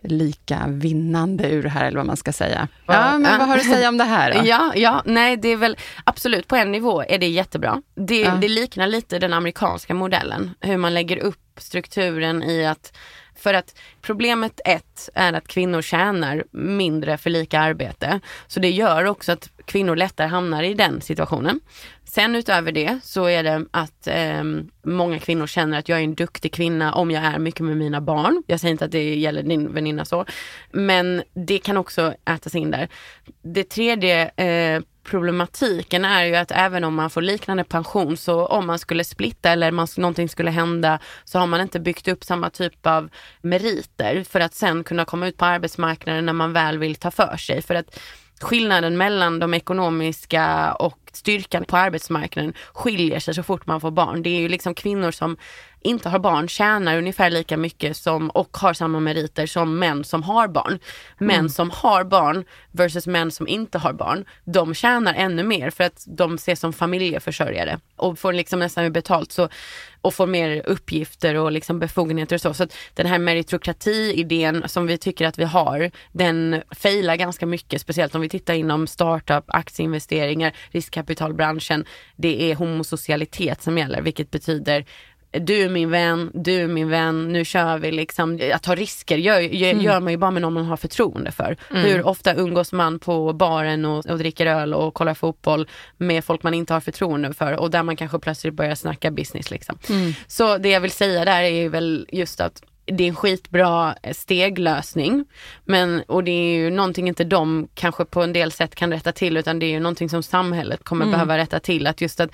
Speaker 4: lika vinnande ur det här, eller vad man ska säga. Ja, men vad har du att säga om det här då?
Speaker 6: Ja, ja, nej det är väl absolut på en nivå är det jättebra. Det, det liknar lite den amerikanska modellen, hur man lägger upp strukturen i att för att problemet ett är att kvinnor tjänar mindre för lika arbete. Så det gör också att kvinnor lättare hamnar i den situationen. Sen utöver det så är det att eh, många kvinnor känner att jag är en duktig kvinna om jag är mycket med mina barn. Jag säger inte att det gäller din väninna så. Men det kan också ätas in där. Det tredje eh, problematiken är ju att även om man får liknande pension så om man skulle splitta eller man, någonting skulle hända så har man inte byggt upp samma typ av meriter för att sen kunna komma ut på arbetsmarknaden när man väl vill ta för sig. För att skillnaden mellan de ekonomiska och styrkan på arbetsmarknaden skiljer sig så fort man får barn. Det är ju liksom kvinnor som inte har barn tjänar ungefär lika mycket som och har samma meriter som män som har barn. Män mm. som har barn versus män som inte har barn, de tjänar ännu mer för att de ses som familjeförsörjare och får liksom nästan mer betalt så, och får mer uppgifter och liksom befogenheter och så. Så den här meritokrati-idén som vi tycker att vi har, den failar ganska mycket, speciellt om vi tittar inom startup, aktieinvesteringar, riskkapitalbranschen. Det är homosocialitet som gäller, vilket betyder du är min vän, du är min vän, nu kör vi liksom. Att ta risker gör, gör, mm. man ju bara med någon man har förtroende för. Mm. Hur ofta umgås man på baren och, och dricker öl och kollar fotboll med folk man inte har förtroende för och där man kanske plötsligt börjar snacka business liksom. Mm. Så det jag vill säga där är väl just att det är en skitbra steglösning. Men, och det är ju någonting inte de kanske på en del sätt kan rätta till utan det är ju någonting som samhället kommer mm. behöva rätta till. Att just att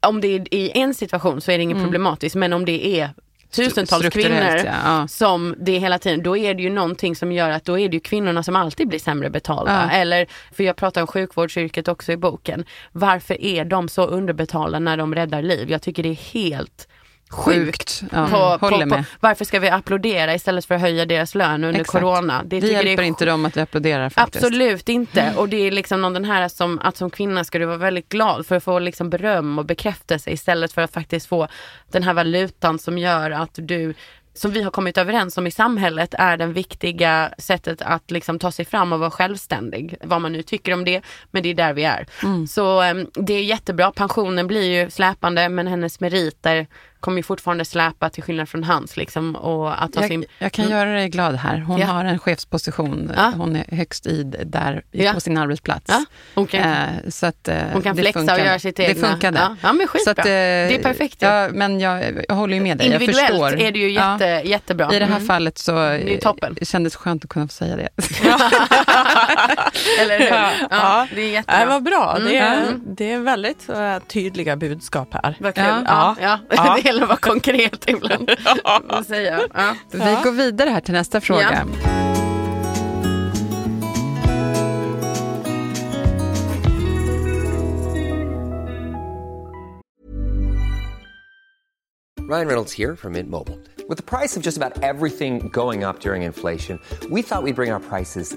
Speaker 6: om det är i en situation så är det inget mm. problematiskt men om det är tusentals kvinnor ja. som det är hela tiden, då är det ju någonting som gör att då är det ju kvinnorna som alltid blir sämre betalda. Ja. Eller, för jag pratar om sjukvårdsyrket också i boken. Varför är de så underbetalda när de räddar liv? Jag tycker det är helt sjukt. Ja, på, på, på, varför ska vi applådera istället för att höja deras lön under Exakt. corona?
Speaker 4: Det, det hjälper det inte dem att vi applåderar faktiskt.
Speaker 6: Absolut inte. Och det är liksom någon den här som att som kvinna ska du vara väldigt glad för att få liksom beröm och bekräftelse istället för att faktiskt få den här valutan som gör att du som vi har kommit överens om i samhället är det viktiga sättet att liksom ta sig fram och vara självständig. Vad man nu tycker om det, men det är där vi är. Mm. Så um, det är jättebra. Pensionen blir ju släpande men hennes meriter kommer ju fortfarande släpa till skillnad från hans. Liksom, och att
Speaker 4: jag,
Speaker 6: sin...
Speaker 4: jag kan mm. göra dig glad här. Hon ja. har en chefsposition. Ja. Hon är högst i där ja. på sin arbetsplats. Ja.
Speaker 6: Hon kan, eh, så att, eh, hon kan flexa funkade. och göra sitt egna.
Speaker 4: Det funkade.
Speaker 6: Ja, ja men skitbra. Att, eh, det är perfekt.
Speaker 4: Ja, men jag, jag håller ju med dig.
Speaker 6: Individuellt
Speaker 4: jag förstår.
Speaker 6: är det ju jätte, jättebra.
Speaker 4: I det här mm. fallet så det toppen. kändes skönt att kunna få säga det.
Speaker 6: Eller hur? Ja, det är jättebra.
Speaker 5: Det var bra. Mm. Det, är, det är väldigt uh, tydliga budskap här.
Speaker 6: Vad kul. Ja. Ja. Ja. gäller att vara konkret ibland. säga. Ja.
Speaker 4: Vi går vidare här till nästa fråga.
Speaker 1: Ryan Reynolds here from Mint Mobile. With the price of just about everything going up during inflation, we thought we'd bring our prices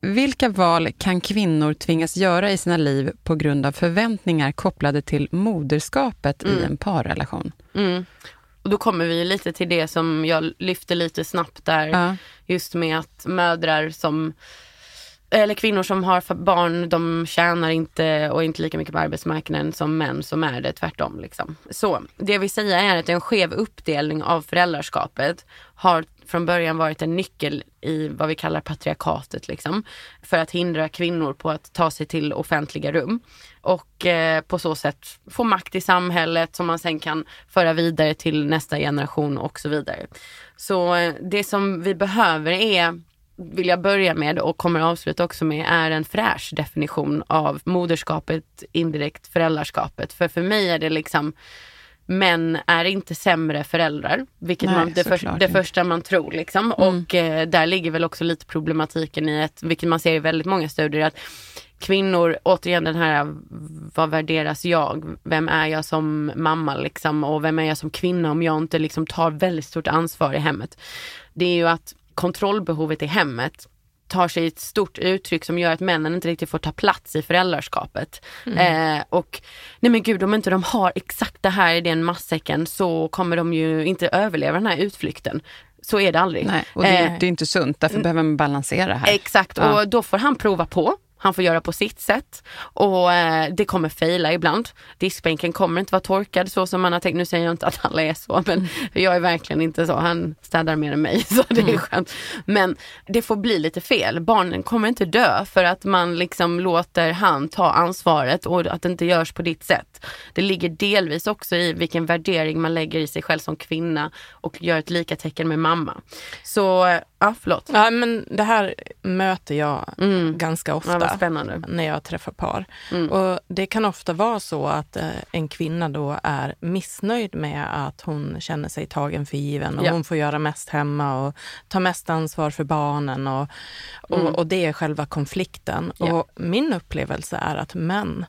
Speaker 4: Vilka val kan kvinnor tvingas göra i sina liv på grund av förväntningar kopplade till moderskapet i en parrelation?
Speaker 6: Mm. Och då kommer vi lite till det som jag lyfte lite snabbt där.
Speaker 4: Ja.
Speaker 6: Just med att mödrar som eller kvinnor som har barn, de tjänar inte och inte lika mycket på arbetsmarknaden som män som är det tvärtom. Liksom. Så det jag vill säga är att en skev uppdelning av föräldraskapet har från början varit en nyckel i vad vi kallar patriarkatet. Liksom, för att hindra kvinnor på att ta sig till offentliga rum. Och eh, på så sätt få makt i samhället som man sen kan föra vidare till nästa generation och så vidare. Så eh, det som vi behöver är vill jag börja med och kommer avsluta också med är en fräsch definition av moderskapet, indirekt föräldraskapet. För för mig är det liksom Män är inte sämre föräldrar, vilket
Speaker 4: Nej,
Speaker 6: man, det, för, det första man tror. Liksom. Och eh, där ligger väl också lite problematiken i att, vilket man ser i väldigt många studier, att kvinnor, återigen den här, vad värderas jag? Vem är jag som mamma liksom? Och vem är jag som kvinna om jag inte liksom tar väldigt stort ansvar i hemmet? Det är ju att kontrollbehovet i hemmet tar sig ett stort uttryck som gör att männen inte riktigt får ta plats i föräldraskapet. Eh, och nej men gud, om inte de har exakt det här i den matsäcken så kommer de ju inte överleva den här utflykten. Så är det aldrig.
Speaker 4: Nej, och det, är-
Speaker 6: Eh,
Speaker 4: det är inte sunt, därför behöver man balansera här.
Speaker 6: Exakt,
Speaker 4: Ja.
Speaker 6: och då får han prova på. Han får göra på sitt sätt och eh, det kommer fejla ibland. Diskbänken kommer inte vara torkad så som man har tänkt. Nu säger jag inte att alla är så, men jag är verkligen inte så. Han städar mer än mig, så det är skönt. Men det får bli lite fel. Barnen kommer inte dö för att man liksom låter han ta ansvaret och att det inte görs på ditt sätt. Det ligger delvis också i vilken värdering man lägger i sig själv som kvinna och gör ett lika tecken med mamma. Så, ja förlåt.
Speaker 5: Ja, men det här möter jag ganska ofta
Speaker 6: Ja,
Speaker 5: när jag träffar par.
Speaker 6: Mm.
Speaker 5: Och Det kan ofta vara så att eh, en kvinna då är missnöjd med att hon känner sig tagen för given och
Speaker 6: Ja.
Speaker 5: hon får göra mest hemma och ta mest ansvar för barnen och, och, och det är själva konflikten.
Speaker 6: Mm. Ja.
Speaker 5: Och min upplevelse är att män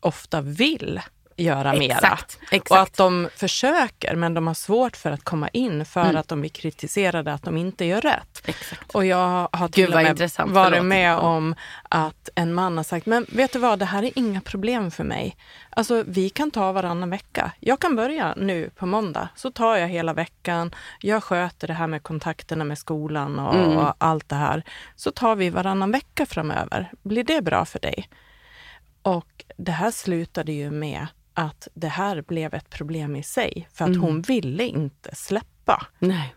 Speaker 5: ofta vill göra mera.
Speaker 6: Exakt, exakt.
Speaker 5: Och att de försöker men de har svårt för att komma in för
Speaker 6: Mm.
Speaker 5: att de blir kritiserade att de inte gör rätt.
Speaker 6: Exakt.
Speaker 5: Och jag har
Speaker 6: Gud,
Speaker 5: till och
Speaker 6: vad
Speaker 5: med varit
Speaker 6: Förlåt.
Speaker 5: med om att en man har sagt, men vet du vad, det här är inga problem för mig. Alltså vi kan ta varannan vecka. Jag kan börja nu på måndag, så tar jag hela veckan. Jag sköter det här med kontakterna med skolan och,
Speaker 6: Mm.
Speaker 5: och allt det här. Så tar vi varannan vecka framöver. Blir det bra för dig? Och det här slutade ju med att det här blev ett problem i sig, för att
Speaker 6: Mm.
Speaker 5: hon ville inte släppa.
Speaker 6: Nej.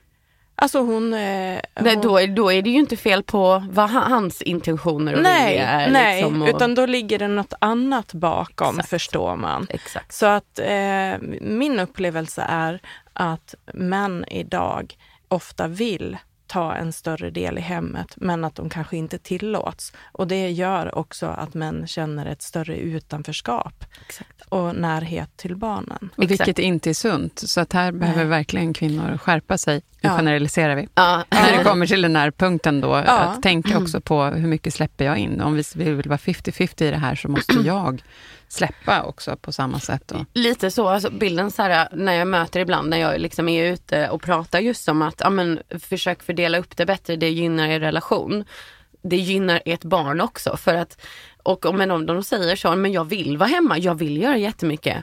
Speaker 5: Alltså hon... Eh,
Speaker 6: Nej,
Speaker 5: hon
Speaker 6: då, är, då är det ju inte fel på vad han- hans intentioner och
Speaker 5: nej,
Speaker 6: vilja är.
Speaker 5: nej
Speaker 6: liksom, och,
Speaker 5: utan då ligger det något annat bakom,
Speaker 6: Exakt.
Speaker 5: förstår man.
Speaker 6: Exakt.
Speaker 5: Så att eh, min upplevelse är att män idag ofta vill ta en större del i hemmet, men att de kanske inte tillåts. Och det gör också att män känner ett större utanförskap
Speaker 6: Exakt.
Speaker 5: och närhet till barnen.
Speaker 4: Och
Speaker 6: Exakt.
Speaker 4: vilket inte är sunt. Så att här behöver verkligen kvinnor skärpa sig. Nu
Speaker 5: Ja.
Speaker 4: generaliserar vi.
Speaker 6: Ja,
Speaker 4: När det kommer till den här punkten då,
Speaker 5: Ja.
Speaker 4: att tänka också på hur mycket släpper jag in? Om vi vi vill vara 50-50 i det här så måste jag släppa också på samma sätt. Då.
Speaker 6: Lite så, alltså bilden så här, när jag möter ibland när jag liksom är ute och pratar just om att ja, men, försök fördela upp det bättre, det gynnar er relation. Det gynnar ert barn också för att, och om om de säger så, men jag vill vara hemma, jag vill göra jättemycket.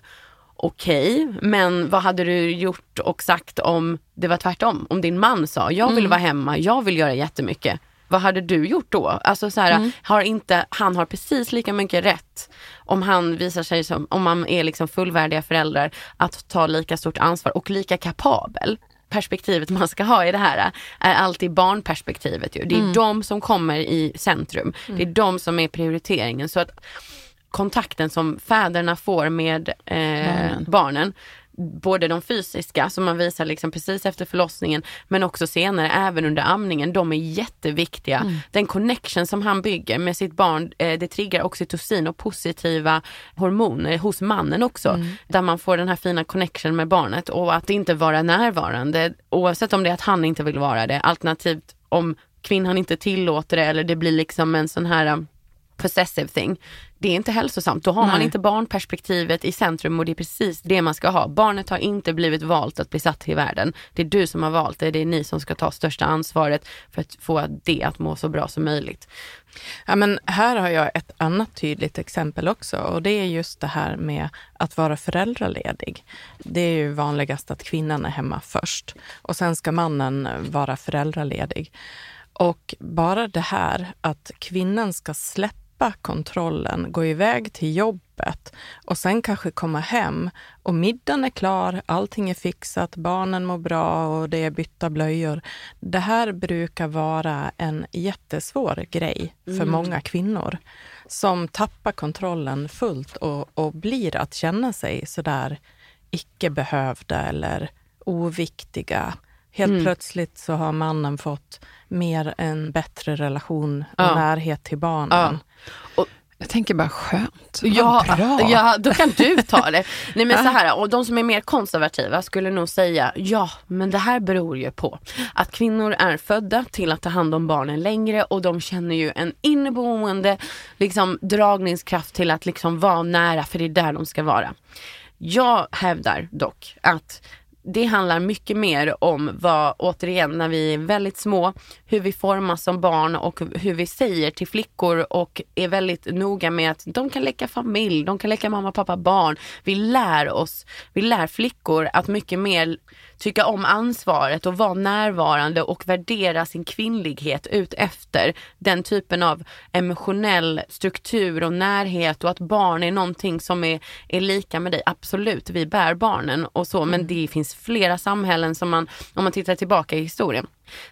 Speaker 6: Okej, men vad hade du gjort och sagt om det var tvärtom? Om din man sa, jag vill vara hemma, jag vill göra jättemycket. vad hade du gjort då? Alltså så här,
Speaker 5: Mm.
Speaker 6: har inte, han har precis lika mycket rätt om han visar sig som, om man är liksom fullvärdiga föräldrar, att ta lika stort ansvar och lika kapabel. Perspektivet man ska ha i det här är alltid barnperspektivet. Ju. Det är
Speaker 5: Mm.
Speaker 6: de som kommer i centrum. Det är de som är prioriteringen. Så att kontakten som fäderna får med eh,
Speaker 4: Barnen.
Speaker 6: barnen. Både de fysiska som man visar liksom precis efter förlossningen men också senare även under amningen. De är jätteviktiga.
Speaker 4: Mm.
Speaker 6: Den connection som han bygger med sitt barn eh, det triggar oxytocin och positiva hormoner hos mannen också.
Speaker 4: Mm.
Speaker 6: Där man får den här fina connection med barnet och att inte vara närvarande oavsett om det är att han inte vill vara det alternativt om kvinnan inte tillåter det eller det blir liksom en sån här um, possessive thing. Det är inte hälsosamt. Då har man
Speaker 4: Nej.
Speaker 6: inte barnperspektivet i centrum och det är precis det man ska ha. Barnet har inte blivit valt att bli satt till världen. Det är du som har valt det. Det är ni som ska ta största ansvaret för att få det att må så bra som möjligt.
Speaker 5: Ja, men här har jag ett annat tydligt exempel också och det är just det här med att vara föräldraledig. Det är ju vanligast att kvinnan är hemma först och sen ska mannen vara föräldraledig. Och bara det här att kvinnan ska släppa kontrollen, gå iväg till jobbet och sen kanske komma hem och middagen är klar, allting är fixat, barnen mår bra och det är bytta blöjor. Det här brukar vara en jättesvår grej för många kvinnor som tappar kontrollen fullt och, och blir att känna sig sådär icke behövda eller oviktiga. Helt plötsligt så har mannen fått mer en bättre relation och
Speaker 6: Ja.
Speaker 5: närhet till barnen.
Speaker 4: Jag tänker bara skönt.
Speaker 6: Ja,
Speaker 4: bra.
Speaker 6: ja, då kan du ta det. Nej men så här, och de som är mer konservativa skulle nog säga, ja men det här beror ju på att kvinnor är födda till att ta hand om barnen längre och de känner ju en inneboende liksom, dragningskraft till att liksom vara nära för det är där de ska vara. Jag hävdar dock att det handlar mycket mer om vad, återigen, när vi är väldigt små, hur vi formas som barn och hur vi säger till flickor och är väldigt noga med att de kan leka familj, de kan leka mamma, pappa, barn. Vi lär oss, vi lär flickor att mycket mer tycka om ansvaret och vara närvarande och värdera sin kvinnlighet ut efter den typen av emotionell struktur och närhet och att barn är någonting som är, är lika med dig. Absolut, vi bär barnen och så men det finns flera samhällen som man, om man tittar tillbaka i historien,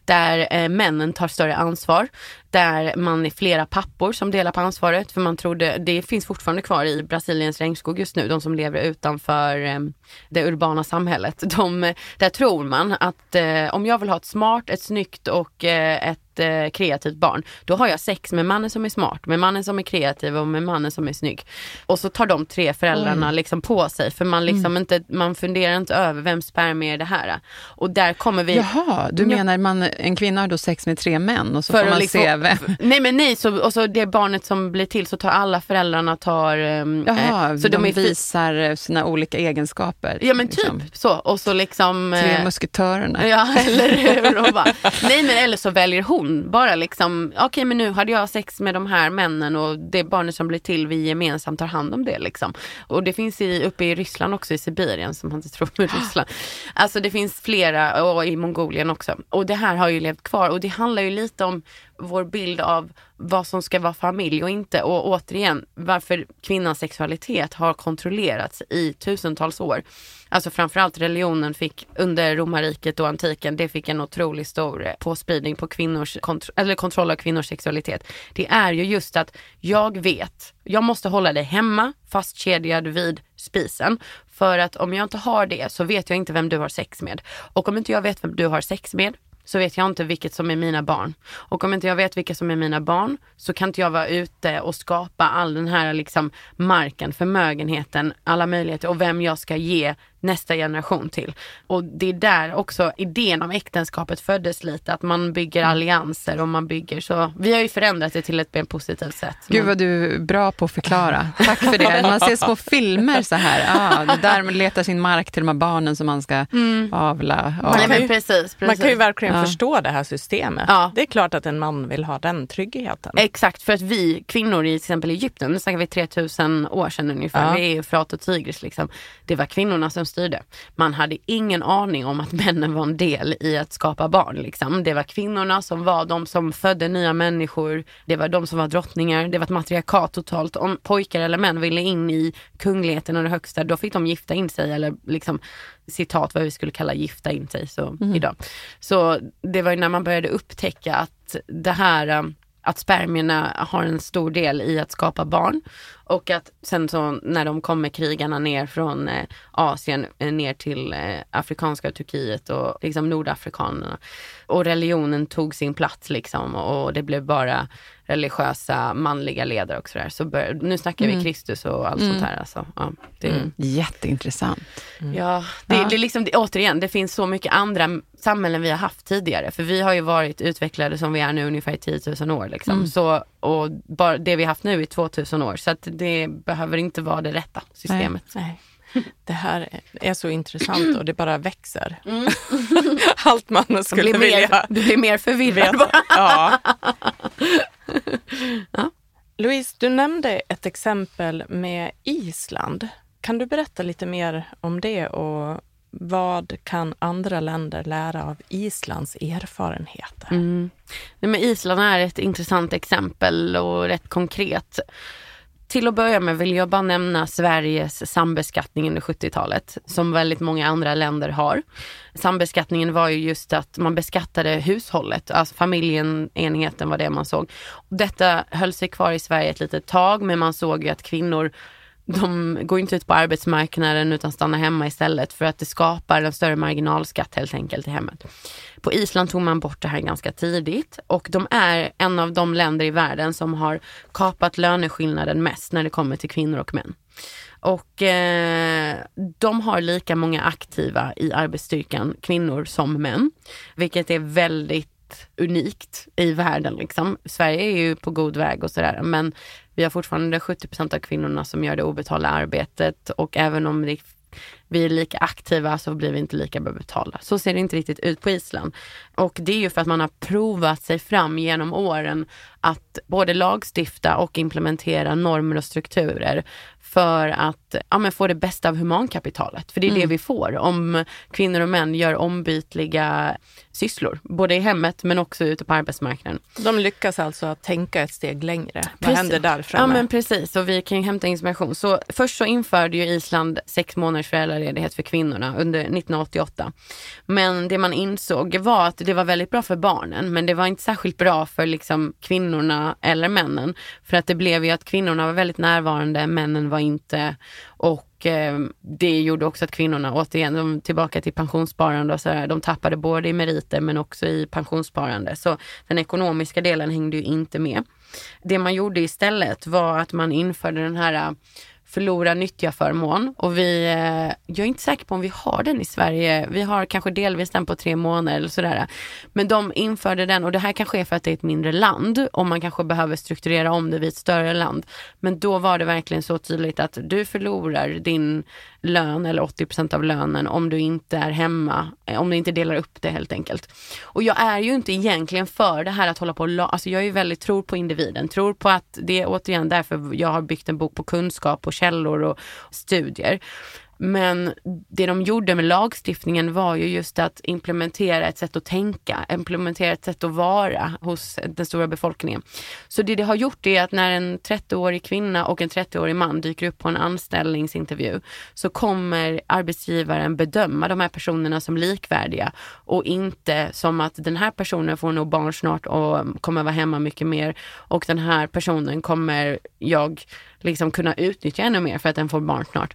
Speaker 6: där eh, männen tar större ansvar, där man är flera pappor som delar på ansvaret för man trodde, det finns fortfarande kvar i Brasiliens regnskog just nu, de som lever utanför eh, det urbana samhället. De, eh, där tror man att eh, om jag vill ha ett smart, ett snyggt och eh, ett kreativt barn, då har jag sex med mannen som är smart, med mannen som är kreativ och med mannen som är snygg. Och så tar de tre föräldrarna liksom på sig för man liksom inte, man funderar inte över vem spermier är det här. Och där kommer vi
Speaker 4: Jaha, du menar man, en kvinna har då sex med tre män och så får man
Speaker 6: liksom-
Speaker 4: se vem...
Speaker 6: Nej men nej, så, och så det barnet som blir till så tar alla föräldrarna tar... ehm,
Speaker 4: Jaha,
Speaker 6: eh, så
Speaker 4: de,
Speaker 6: de
Speaker 4: visar eh, sina olika egenskaper.
Speaker 6: Ja men typ
Speaker 4: liksom.
Speaker 6: så. Och så liksom...
Speaker 4: Tre
Speaker 6: eh,
Speaker 4: musketörerna.
Speaker 6: Ja, eller hur? Nej men eller så väljer hon bara liksom, okej men nu hade jag sex med de här männen och det barnet som blir till, vi gemensamt tar hand om det liksom. Och det finns i, uppe i Ryssland också, i Sibirien som man inte tror med Ryssland. Alltså det finns flera, och i Mongolien också. Och det här har ju levt kvar och det handlar ju lite om vår bild av vad som ska vara familj och inte. Och återigen, varför kvinnans sexualitet har kontrollerats i tusentals år. Alltså framförallt religionen fick under romarriket och antiken, det fick en otroligt stor eh, påspridning på kvinnors kontro- eller kontroll av kvinnors sexualitet. Det är ju just att jag vet, jag måste hålla dig hemma fastkedjad vid spisen. För att om jag inte har det så vet jag inte vem du har sex med. Och om inte jag vet vem du har sex med så vet jag inte vilket som är mina barn. Och om inte jag vet vilka som är mina barn så kan inte jag vara ute och skapa all den här liksom marken, förmögenheten, alla möjligheter och vem jag ska ge nästa generation till. Och det är där också idén om äktenskapet föddes lite, att man bygger allianser och man bygger så. Vi har ju förändrat det till ett mer positivt sätt.
Speaker 4: Gud
Speaker 6: Men-
Speaker 4: vad du är bra på att förklara. Tack för det. Man ser små filmer så här. Ah, där man letar sin mark till de här barnen som man ska avla. Ja.
Speaker 6: Nej,
Speaker 5: kan
Speaker 6: men
Speaker 5: ju-
Speaker 6: precis, precis.
Speaker 5: Man kan ju verkligen
Speaker 4: Ja.
Speaker 5: förstå det här systemet.
Speaker 6: Ja.
Speaker 5: Det är klart att en man vill ha den tryggheten.
Speaker 6: Exakt, för att vi kvinnor i till exempel Egypten, nu snackar vi 3000 år sedan ungefär,
Speaker 5: Ja.
Speaker 6: vi är Eufrat och Tigris liksom. Det var kvinnorna som styrde. Man hade ingen aning om att männen var en del i att skapa barn. Liksom. Det var kvinnorna som var de som födde nya människor. Det var de som var drottningar. Det var ett matriarkat totalt. Om pojkar eller män ville in i kungligheten och det högsta, då fick de gifta in sig eller liksom citat vad vi skulle kalla gifta in sig så, idag. Så det var ju när man började upptäcka att det här um, att spermierna har en stor del i att skapa barn. Och att sen så när de kommer krigarna ner från eh, Asien eh, ner till eh, afrikanska Turkiet och liksom nordafrikanerna. Och religionen tog sin plats liksom och det blev bara religiösa manliga ledare och sådär. Så bör, nu snackar vi Kristus och allt sånt här. Alltså. Ja, det,
Speaker 4: Jätteintressant.
Speaker 6: Ja, det, det är liksom, det, återigen, det finns så mycket andra samhällen vi har haft tidigare. För vi har ju varit utvecklade som vi är nu ungefär i 10 000 år. Liksom. Så, och bara det vi har haft nu i 2000 år. Så det behöver inte vara det rätta systemet.
Speaker 5: Nej. Det här är så intressant och det bara växer. Allt man skulle
Speaker 6: blir,
Speaker 5: vilja
Speaker 6: mer, du blir mer förvirrad
Speaker 5: veta. Ja. Louise, du nämnde ett exempel med Island. Kan du berätta lite mer om det och vad kan andra länder lära av Islands erfarenheter?
Speaker 6: Mm. Nej, men Island är ett intressant exempel och rätt konkret. Till att börja med vill jag bara nämna Sveriges sambeskattning under 70-talet som väldigt många andra länder har. Sambeskattningen var ju just att man beskattade hushållet, alltså familjen, enheten var det man såg. Detta höll sig kvar i Sverige ett litet tag men man såg ju att kvinnor de går inte ut på arbetsmarknaden utan stannar hemma istället för att det skapar en större marginalskatt helt enkelt i hemmet. På Island tog man bort det här ganska tidigt och de är en av de länder i världen som har kapat löneskillnaden mest när det kommer till kvinnor och män. Och eh, de har lika många aktiva i arbetsstyrkan, kvinnor som män. Vilket är väldigt unikt i världen. Liksom. Sverige är ju på god väg och sådär men vi har fortfarande 70 procent av kvinnorna som gör det obetalda arbetet och även om det, vi är lika aktiva så blir vi inte lika bra betalda. Så ser det inte riktigt ut på Island. Och det är ju för att man har provat sig fram genom åren att både lagstifta och implementera normer och strukturer för att ja, få det bästa av humankapitalet. För det är det vi får om kvinnor och män gör ombytliga sysslor, både i hemmet men också ute på arbetsmarknaden.
Speaker 5: De lyckas alltså att tänka ett steg längre. Vad
Speaker 6: Precis.
Speaker 5: händer där
Speaker 6: Ja
Speaker 5: framme?
Speaker 6: men precis och vi kan ju hämta inspiration. Så först så införde ju Island sex månaders föräldraledighet för kvinnorna under 1988. Men det man insåg var att det var väldigt bra för barnen men det var inte särskilt bra för liksom kvinnorna eller männen. För att det blev ju att kvinnorna var väldigt närvarande, männen var inte. Och eh, det gjorde också att kvinnorna, återigen, de, tillbaka till pensionssparande och sådär, de tappade både i meriter men också i pensionssparande. Så den ekonomiska delen hängde ju inte med. Det man gjorde istället var att man införde den här förlora nyttja förmån och vi, eh, jag är inte säker på om vi har den i Sverige. Vi har kanske delvis den på tre månader eller sådär. Men de införde den och det här kanske är för att det är ett mindre land och man kanske behöver strukturera om det vid ett större land. Men då var det verkligen så tydligt att du förlorar din lön eller 80% av lönen om du inte är hemma, eh, om du inte delar upp det helt enkelt. Och jag är ju inte egentligen för det här att hålla på och la- alltså jag är ju väldigt tror på individen, tror på att det är återigen därför jag har byggt en bok på kunskap och källor och studier. Men det de gjorde med lagstiftningen var ju just att implementera ett sätt att tänka, implementera ett sätt att vara hos den stora befolkningen. Så det det har gjort är att när en 30-årig kvinna och en 30-årig man dyker upp på en anställningsintervju så kommer arbetsgivaren bedöma de här personerna som likvärdiga och inte som att den här personen får nog barn snart och kommer vara hemma mycket mer och den här personen kommer jag liksom kunna utnyttja ännu mer för att den får barn snart.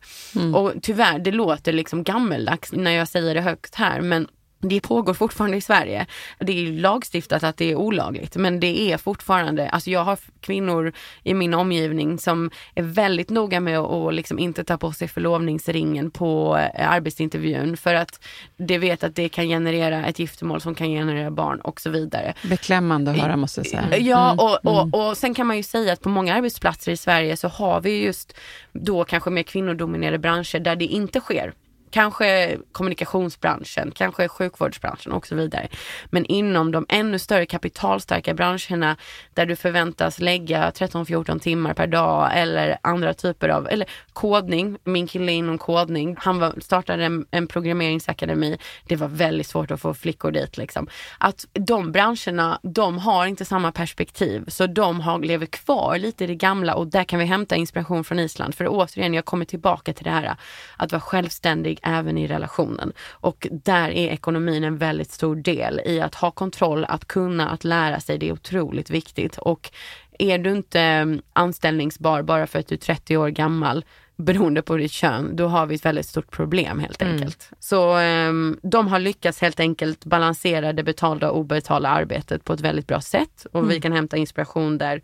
Speaker 6: Och tyvärr, det låter liksom gammeldags när jag säger det högt här men det pågår fortfarande i Sverige. Det är lagstiftat att det är olagligt men det är fortfarande, alltså jag har kvinnor i min omgivning som är väldigt noga med att liksom inte ta på sig förlovningsringen på eh, arbetsintervjun för att det vet att det kan generera ett giftermål som kan generera barn och så vidare.
Speaker 4: Beklämmande att höra måste jag säga.
Speaker 6: Ja, och, och, och sen kan man ju säga att på många arbetsplatser i Sverige så har vi just då kanske mer kvinnodominerade branscher där det inte sker kanske kommunikationsbranschen, kanske sjukvårdsbranschen och så vidare. Men inom de ännu större kapitalstarka branscherna där du förväntas lägga 13-14 timmar per dag eller andra typer av, eller kodning. Min kille är inom kodning. Han var, startade en, en programmeringsakademi. Det var väldigt svårt att få flickor dit liksom. Att de branscherna, de har inte samma perspektiv så de har, lever kvar lite i det gamla och där kan vi hämta inspiration från Island. För återigen, jag kommer tillbaka till det här att vara självständig även i relationen. Och där är ekonomin en väldigt stor del i att ha kontroll, att kunna, att lära sig. Det är otroligt viktigt. Och är du inte mm, anställningsbar bara för att du är 30 år gammal beroende på ditt kön, då har vi ett väldigt stort problem helt
Speaker 5: Mm.
Speaker 6: enkelt. Så um, de har lyckats helt enkelt balansera det betalda och obetalda arbetet på ett väldigt bra sätt och
Speaker 5: Mm.
Speaker 6: vi kan hämta inspiration där.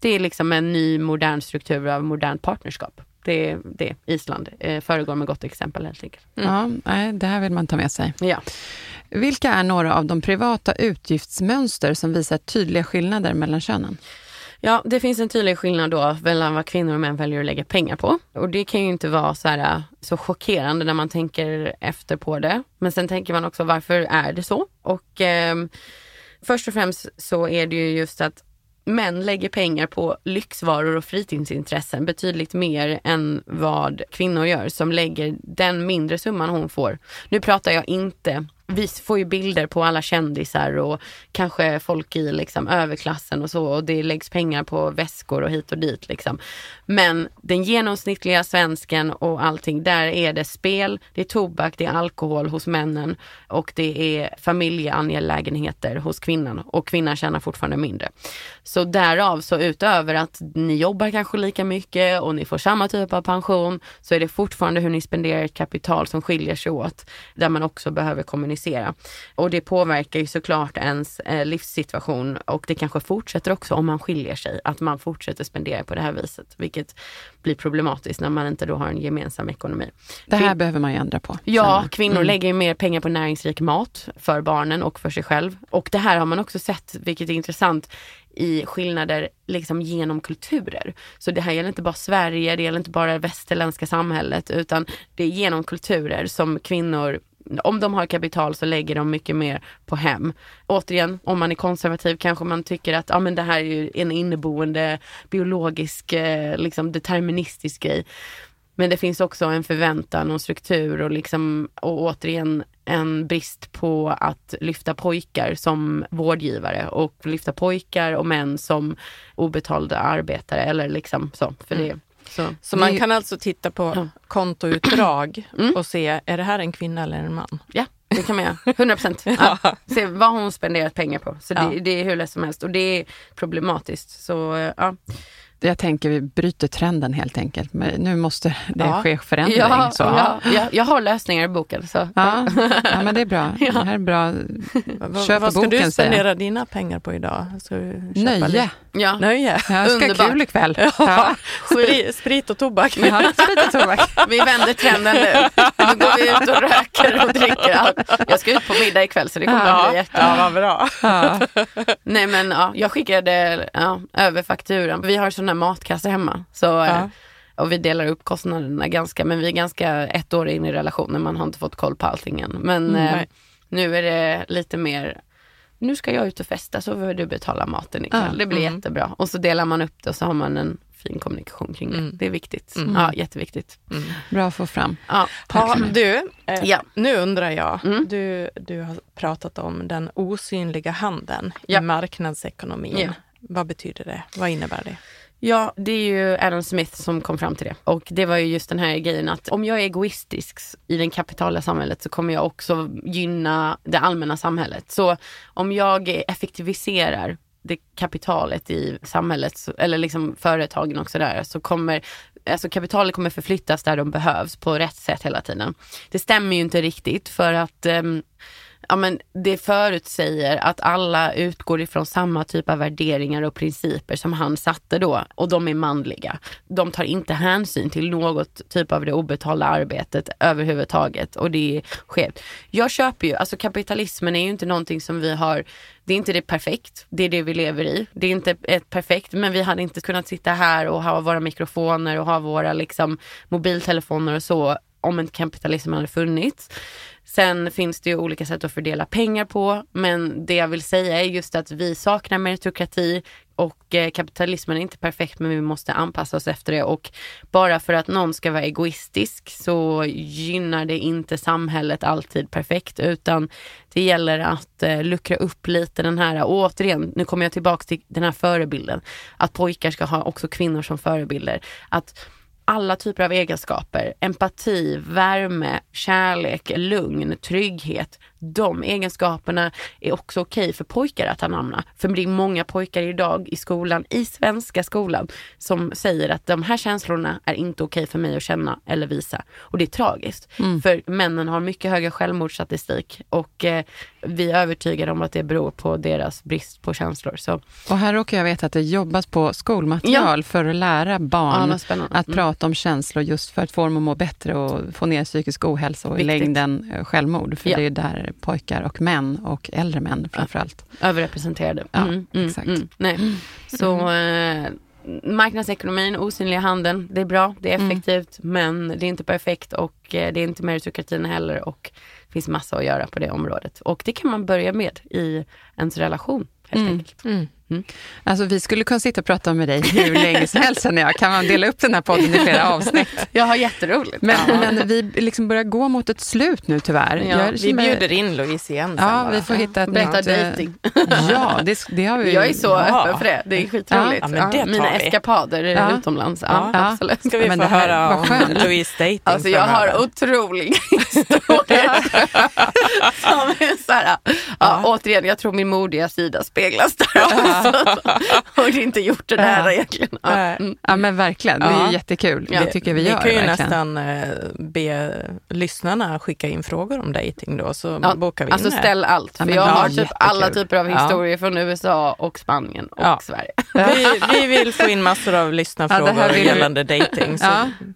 Speaker 6: Det är liksom en ny modern struktur av modernt partnerskap. Det är det Island eh, föregår med gott exempel helt enkelt.
Speaker 4: Ja, nej, det här vill man ta med sig.
Speaker 6: Ja.
Speaker 4: Vilka är några av de privata utgiftsmönster som visar tydliga skillnader mellan könen?
Speaker 6: Ja, det finns en tydlig skillnad då mellan vad kvinnor och män väljer att lägga pengar på. Och det kan ju inte vara så, här, så chockerande när man tänker efter på det. Men sen tänker man också varför är det så? Och ehm, först och främst så är det ju just att män lägger pengar på lyxvaror och fritidsintressen betydligt mer än vad kvinnor gör som lägger den mindre summan hon får. Nu pratar jag inte vi får ju bilder på alla kändisar och kanske folk i liksom överklassen och så och det läggs pengar på väskor och hit och dit liksom. Men den genomsnittliga svensken och allting, där är det spel, det är tobak, det är alkohol hos männen och det är familjeangelägenheter hos kvinnan och kvinnan tjänar fortfarande mindre. Så därav så utöver att ni jobbar kanske lika mycket och ni får samma typ av pension så är det fortfarande hur ni spenderar ert kapital som skiljer sig åt där man också behöver kommunicera. Och det påverkar ju såklart ens eh, livssituation och det kanske fortsätter också om man skiljer sig, att man fortsätter spendera på det här viset, vilket blir problematiskt när man inte då har en gemensam ekonomi.
Speaker 4: Det här
Speaker 6: Kvin-
Speaker 4: behöver man ju ändra på.
Speaker 6: Ja,
Speaker 4: jag.
Speaker 6: kvinnor
Speaker 4: Mm.
Speaker 6: lägger ju mer pengar på näringsrik mat för barnen och för sig själv. Och det här har man också sett, vilket är intressant, i skillnader liksom genom kulturer. Så det här gäller inte bara Sverige, det gäller inte bara det västerländska samhället, utan det är genom kulturer som kvinnor om de har kapital så lägger de mycket mer på hem. Återigen, om man är konservativ kanske man tycker att ah, men det här är ju en inneboende biologisk, eh, liksom deterministisk grej. Men det finns också en förväntan och struktur och, liksom, och återigen en brist på att lyfta pojkar som vårdgivare och lyfta pojkar och män som obetalda arbetare eller liksom så. För det, mm så.
Speaker 5: Så man
Speaker 4: Det-
Speaker 5: kan alltså titta på
Speaker 6: Ja.
Speaker 5: kontoutdrag
Speaker 6: Mm.
Speaker 5: och se, är det här en kvinna eller en man?
Speaker 6: Ja, det kan man göra. 100 procent. Ja. Se vad hon spenderat pengar på. Så
Speaker 5: Ja.
Speaker 6: det, det är hur lätt som helst och det är problematiskt. Så eh, ja.
Speaker 4: Jag tänker vi bryter trenden helt enkelt. Men nu måste det
Speaker 6: Ja.
Speaker 4: ske förändring.
Speaker 6: Ja,
Speaker 4: så,
Speaker 6: ja, ja, jag har lösningar i boken. Så.
Speaker 4: Ja, ja, men det är bra.
Speaker 6: Ja.
Speaker 4: Det här är bra. Köp
Speaker 5: vad ska
Speaker 4: boken,
Speaker 5: du
Speaker 4: säger jag.
Speaker 5: spendera dina pengar på idag? Ska du köpa
Speaker 4: Nöje.
Speaker 5: lite-
Speaker 6: Ja.
Speaker 5: Nöje?
Speaker 4: Jag ska ha
Speaker 6: Underbart.
Speaker 4: kul ikväll.
Speaker 5: Ja.
Speaker 4: Ja.
Speaker 5: Sprit, sprit och tobak.
Speaker 4: Ja, sprit och tobak.
Speaker 6: Vi vänder trenden nu. Nu går vi ut och röker och dricker allt. Jag ska ut på middag ikväll så det kommer att bli jätte...
Speaker 5: ja, vad bra.
Speaker 4: Ja.
Speaker 6: Nej men ja, jag skickade ja, över fakturan. Vi har sådana här matkassar hemma. Så,
Speaker 5: Ja.
Speaker 6: eh, Och vi delar upp kostnaderna ganska, men vi är ganska ett år in i relationen. Man har inte fått koll på allting än. Men
Speaker 5: Mm,
Speaker 6: eh, nu är det lite mer, nu ska jag ut och festa så får du betala maten ikväll.
Speaker 4: Ja.
Speaker 6: Det blir
Speaker 5: Mm.
Speaker 6: jättebra. Och så delar man upp det och så har man en fin kommunikation kring det.
Speaker 5: Mm.
Speaker 6: Det är viktigt.
Speaker 5: Mm.
Speaker 6: Ja, jätteviktigt.
Speaker 4: Bra att få fram.
Speaker 6: Ja.
Speaker 5: Ja,
Speaker 4: mycket.
Speaker 5: du, eh,
Speaker 6: Ja.
Speaker 5: nu undrar jag,
Speaker 6: Mm.
Speaker 5: du, du har pratat om den osynliga handeln
Speaker 6: Ja.
Speaker 5: i marknadsekonomin.
Speaker 6: Ja.
Speaker 5: Vad betyder det? Vad innebär det?
Speaker 6: Ja, det är ju Adam Smith som kom fram till det. Och det var ju just den här grejen att om jag är egoistisk i det kapitala samhället så kommer jag också gynna det allmänna samhället. Så om jag effektiviserar det kapitalet i samhället, eller liksom företagen och där, så kommer Alltså kapitalet kommer förflyttas där de behövs på rätt sätt hela tiden. Det stämmer ju inte riktigt för att um, ja, men det förutsäger att alla utgår ifrån samma typ av värderingar och principer som han satte då och de är manliga. De tar inte hänsyn till något typ av det obetalda arbetet överhuvudtaget och det är skevt. Jag köper ju, alltså kapitalismen är ju inte någonting som vi har, det är inte det perfekt, det är det vi lever i. Det är inte ett perfekt, men vi hade inte kunnat sitta här och ha våra mikrofoner och ha våra liksom mobiltelefoner och så om inte kapitalismen hade funnits. Sen finns det ju olika sätt att fördela pengar på, men det jag vill säga är just att vi saknar meritokrati och eh, kapitalismen är inte perfekt men vi måste anpassa oss efter det och bara för att någon ska vara egoistisk så gynnar det inte samhället alltid perfekt utan det gäller att eh, luckra upp lite den här, och återigen, nu kommer jag tillbaka till den här förebilden, att pojkar ska ha också kvinnor som förebilder. Att alla typer av egenskaper, empati, värme, kärlek, lugn, trygghet. De egenskaperna är också okej okay för pojkar att anamma. För det är många pojkar idag i skolan, i svenska skolan, som säger att de här känslorna är inte okej okay för mig att känna eller visa. Och det är tragiskt. Mm. För männen har mycket högre självmordsstatistik och eh, vi är övertygade om att det beror på deras brist på känslor. Så.
Speaker 4: Och här råkar jag veta att det jobbas på skolmaterial ja. för att lära barn ja, att mm. prata om känslor just för att få dem att må bättre och få ner psykisk ohälsa och Viktigt. i längden eh, självmord. För ja. det är där pojkar och män och äldre män framförallt.
Speaker 6: Överrepresenterade.
Speaker 4: Ja, mm, mm, exakt. Mm,
Speaker 6: nej. Så eh, marknadsekonomin, osynliga handeln, det är bra, det är mm. effektivt, men det är inte perfekt och eh, det är inte meritokratin heller och det finns massa att göra på det området. Och det kan man börja med i ens relation helt mm. enkelt. Mm.
Speaker 4: Alltså vi skulle kunna sitta och prata med dig hur länge som helst känner jag. Kan man dela upp den här podden i flera avsnitt?
Speaker 6: Jag har jätteroligt.
Speaker 4: Men, ja. men vi liksom börjar gå mot ett slut nu tyvärr.
Speaker 5: Ja, vi bjuder in Louise igen
Speaker 4: Ja, bara. vi får hitta ett
Speaker 6: Berätta dejting.
Speaker 4: Ja, det, det, har vi.
Speaker 6: Jag är så ja. öppen för det. Det är skitroligt. Ja, ja, Mina vi. eskapader ja. utomlands. Ja,
Speaker 5: absolut. Ska vi få höra om Louise dejting
Speaker 6: Alltså jag har otroliga historier. Som är så här, ja. återigen, jag tror min modiga sida speglas där och inte gjort det där egentligen. Ja.
Speaker 4: Mm. ja men verkligen, det är jättekul. Det tycker vi, vi gör.
Speaker 5: Vi kan
Speaker 4: ju
Speaker 5: verkligen. nästan eh, be lyssnarna skicka in frågor om dating då, så ja. bokar vi in
Speaker 6: Alltså
Speaker 5: det.
Speaker 6: ställ allt, för jag har typ alla typer av historier från USA och Spanien och Sverige.
Speaker 5: Vi, vi, vill få in massor av lyssnarfrågor ja, gällande.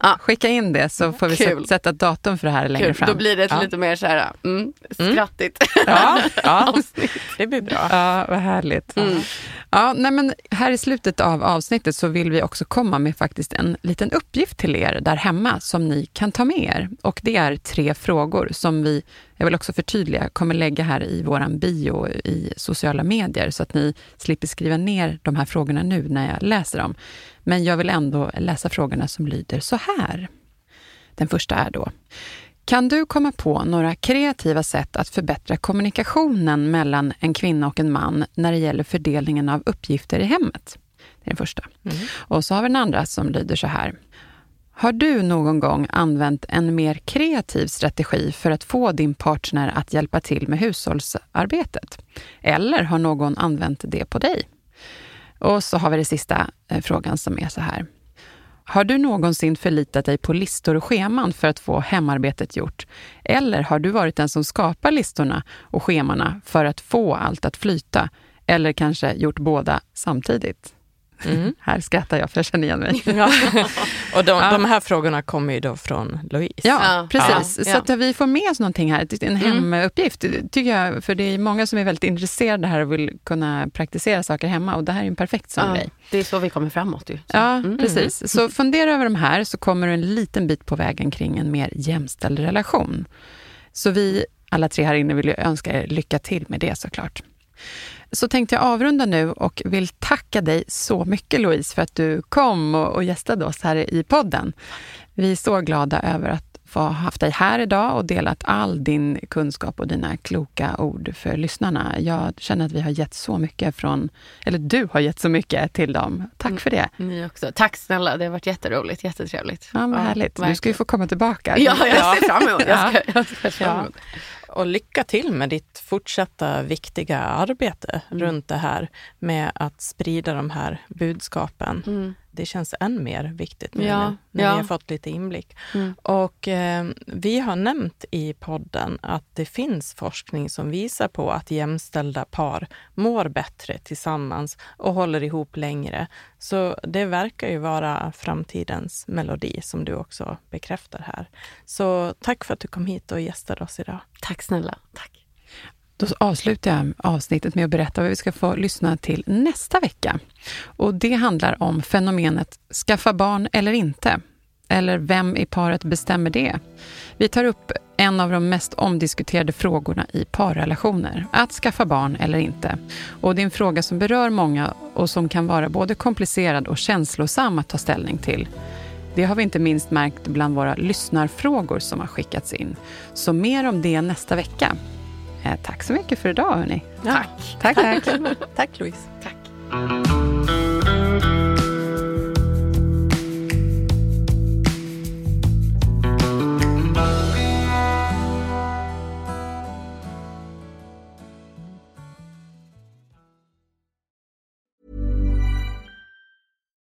Speaker 4: Ja. Skicka in det så får vi Kul. sätta datum för det här längre Kul. fram.
Speaker 6: Då blir det ett lite mer så här, mm, mm. skrattigt
Speaker 5: mm. ja, ja. det blir bra.
Speaker 4: Ja, vad härligt. Mm. Ja, nej men här i slutet av avsnittet så vill vi också komma med faktiskt en liten uppgift till er där hemma som ni kan ta med er. Och det är tre frågor som vi, jag vill också förtydliga, kommer lägga här i våran bio i sociala medier så att ni slipper skriva ner de här frågorna nu när jag läser dem. Men jag vill ändå läsa frågorna som lyder så här. Den första är då, kan du komma på några kreativa sätt att förbättra kommunikationen mellan en kvinna och en man när det gäller fördelningen av uppgifter i hemmet? Det är den första. Mm. Och så har vi den andra som lyder så här. Har du någon gång använt en mer kreativ strategi för att få din partner att hjälpa till med hushållsarbetet? Eller har någon använt det på dig? Och så har vi den sista eh, frågan som är så här. Har du någonsin förlitat dig på listor och scheman för att få hemarbetet gjort? Eller har du varit den som skapar listorna och schemana för att få allt att flyta? Eller kanske gjort båda samtidigt? Mm. Här skrattar jag för jag känner igen mig. Ja.
Speaker 5: och de, ja. de, här frågorna kommer ju då från Louise.
Speaker 4: Ja, precis. Så att vi får med oss någonting här, en mm. hemuppgift, tycker jag. För det är många som är väldigt intresserade här och vill kunna praktisera saker hemma och det här är en perfekt sån grej.
Speaker 6: Det är så vi kommer framåt ju.
Speaker 4: Ja, mm. precis. Så fundera över de här så kommer du en liten bit på vägen kring en mer jämställd relation. Så vi alla tre här inne vill ju önska er lycka till med det såklart så tänkte jag avrunda nu och vill tacka dig så mycket Louise för att du kom och, och gästade oss här i podden. Vi är så glada över att få ha haft dig här idag och delat all din kunskap och dina kloka ord för lyssnarna. Jag känner att vi har gett så mycket från, eller du har gett så mycket till dem. Tack mm, för det.
Speaker 6: Ni också. Tack snälla, det har varit jätteroligt, jättetrevligt.
Speaker 4: Ja, vad ja, härligt. Verkligen. Du ska ju få komma tillbaka.
Speaker 6: Ja, jag ser fram emot. Jag ska, jag ska. Ja
Speaker 5: och lycka till med ditt fortsatta viktiga arbete mm. runt det här med att sprida de här budskapen. Mm. Det känns än mer viktigt nu ja, när ja. vi har fått lite inblick. Mm. Och eh, vi har nämnt i podden att det finns forskning som visar på att jämställda par mår bättre tillsammans och håller ihop längre. Så det verkar ju vara framtidens melodi som du också bekräftar här. Så tack för att du kom hit och gästade oss idag.
Speaker 6: Tack snälla. Tack.
Speaker 4: Då avslutar jag avsnittet med att berätta vad vi ska få lyssna till nästa vecka. Och Det handlar om fenomenet skaffa barn eller inte. Eller vem i paret bestämmer det? Vi tar upp en av de mest omdiskuterade frågorna i parrelationer. Att skaffa barn eller inte. Och det är en fråga som berör många och som kan vara både komplicerad och känslosam att ta ställning till. Det har vi inte minst märkt bland våra lyssnarfrågor som har skickats in. Så mer om det nästa vecka. Eh, tack så mycket för idag hörni.
Speaker 6: Tack.
Speaker 4: Tack, tack.
Speaker 5: Tack Louise.
Speaker 6: Tack.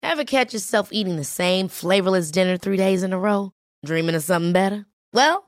Speaker 7: Ever catch yourself eating the same flavorless dinner three days in a row? Dreaming of something better? Well,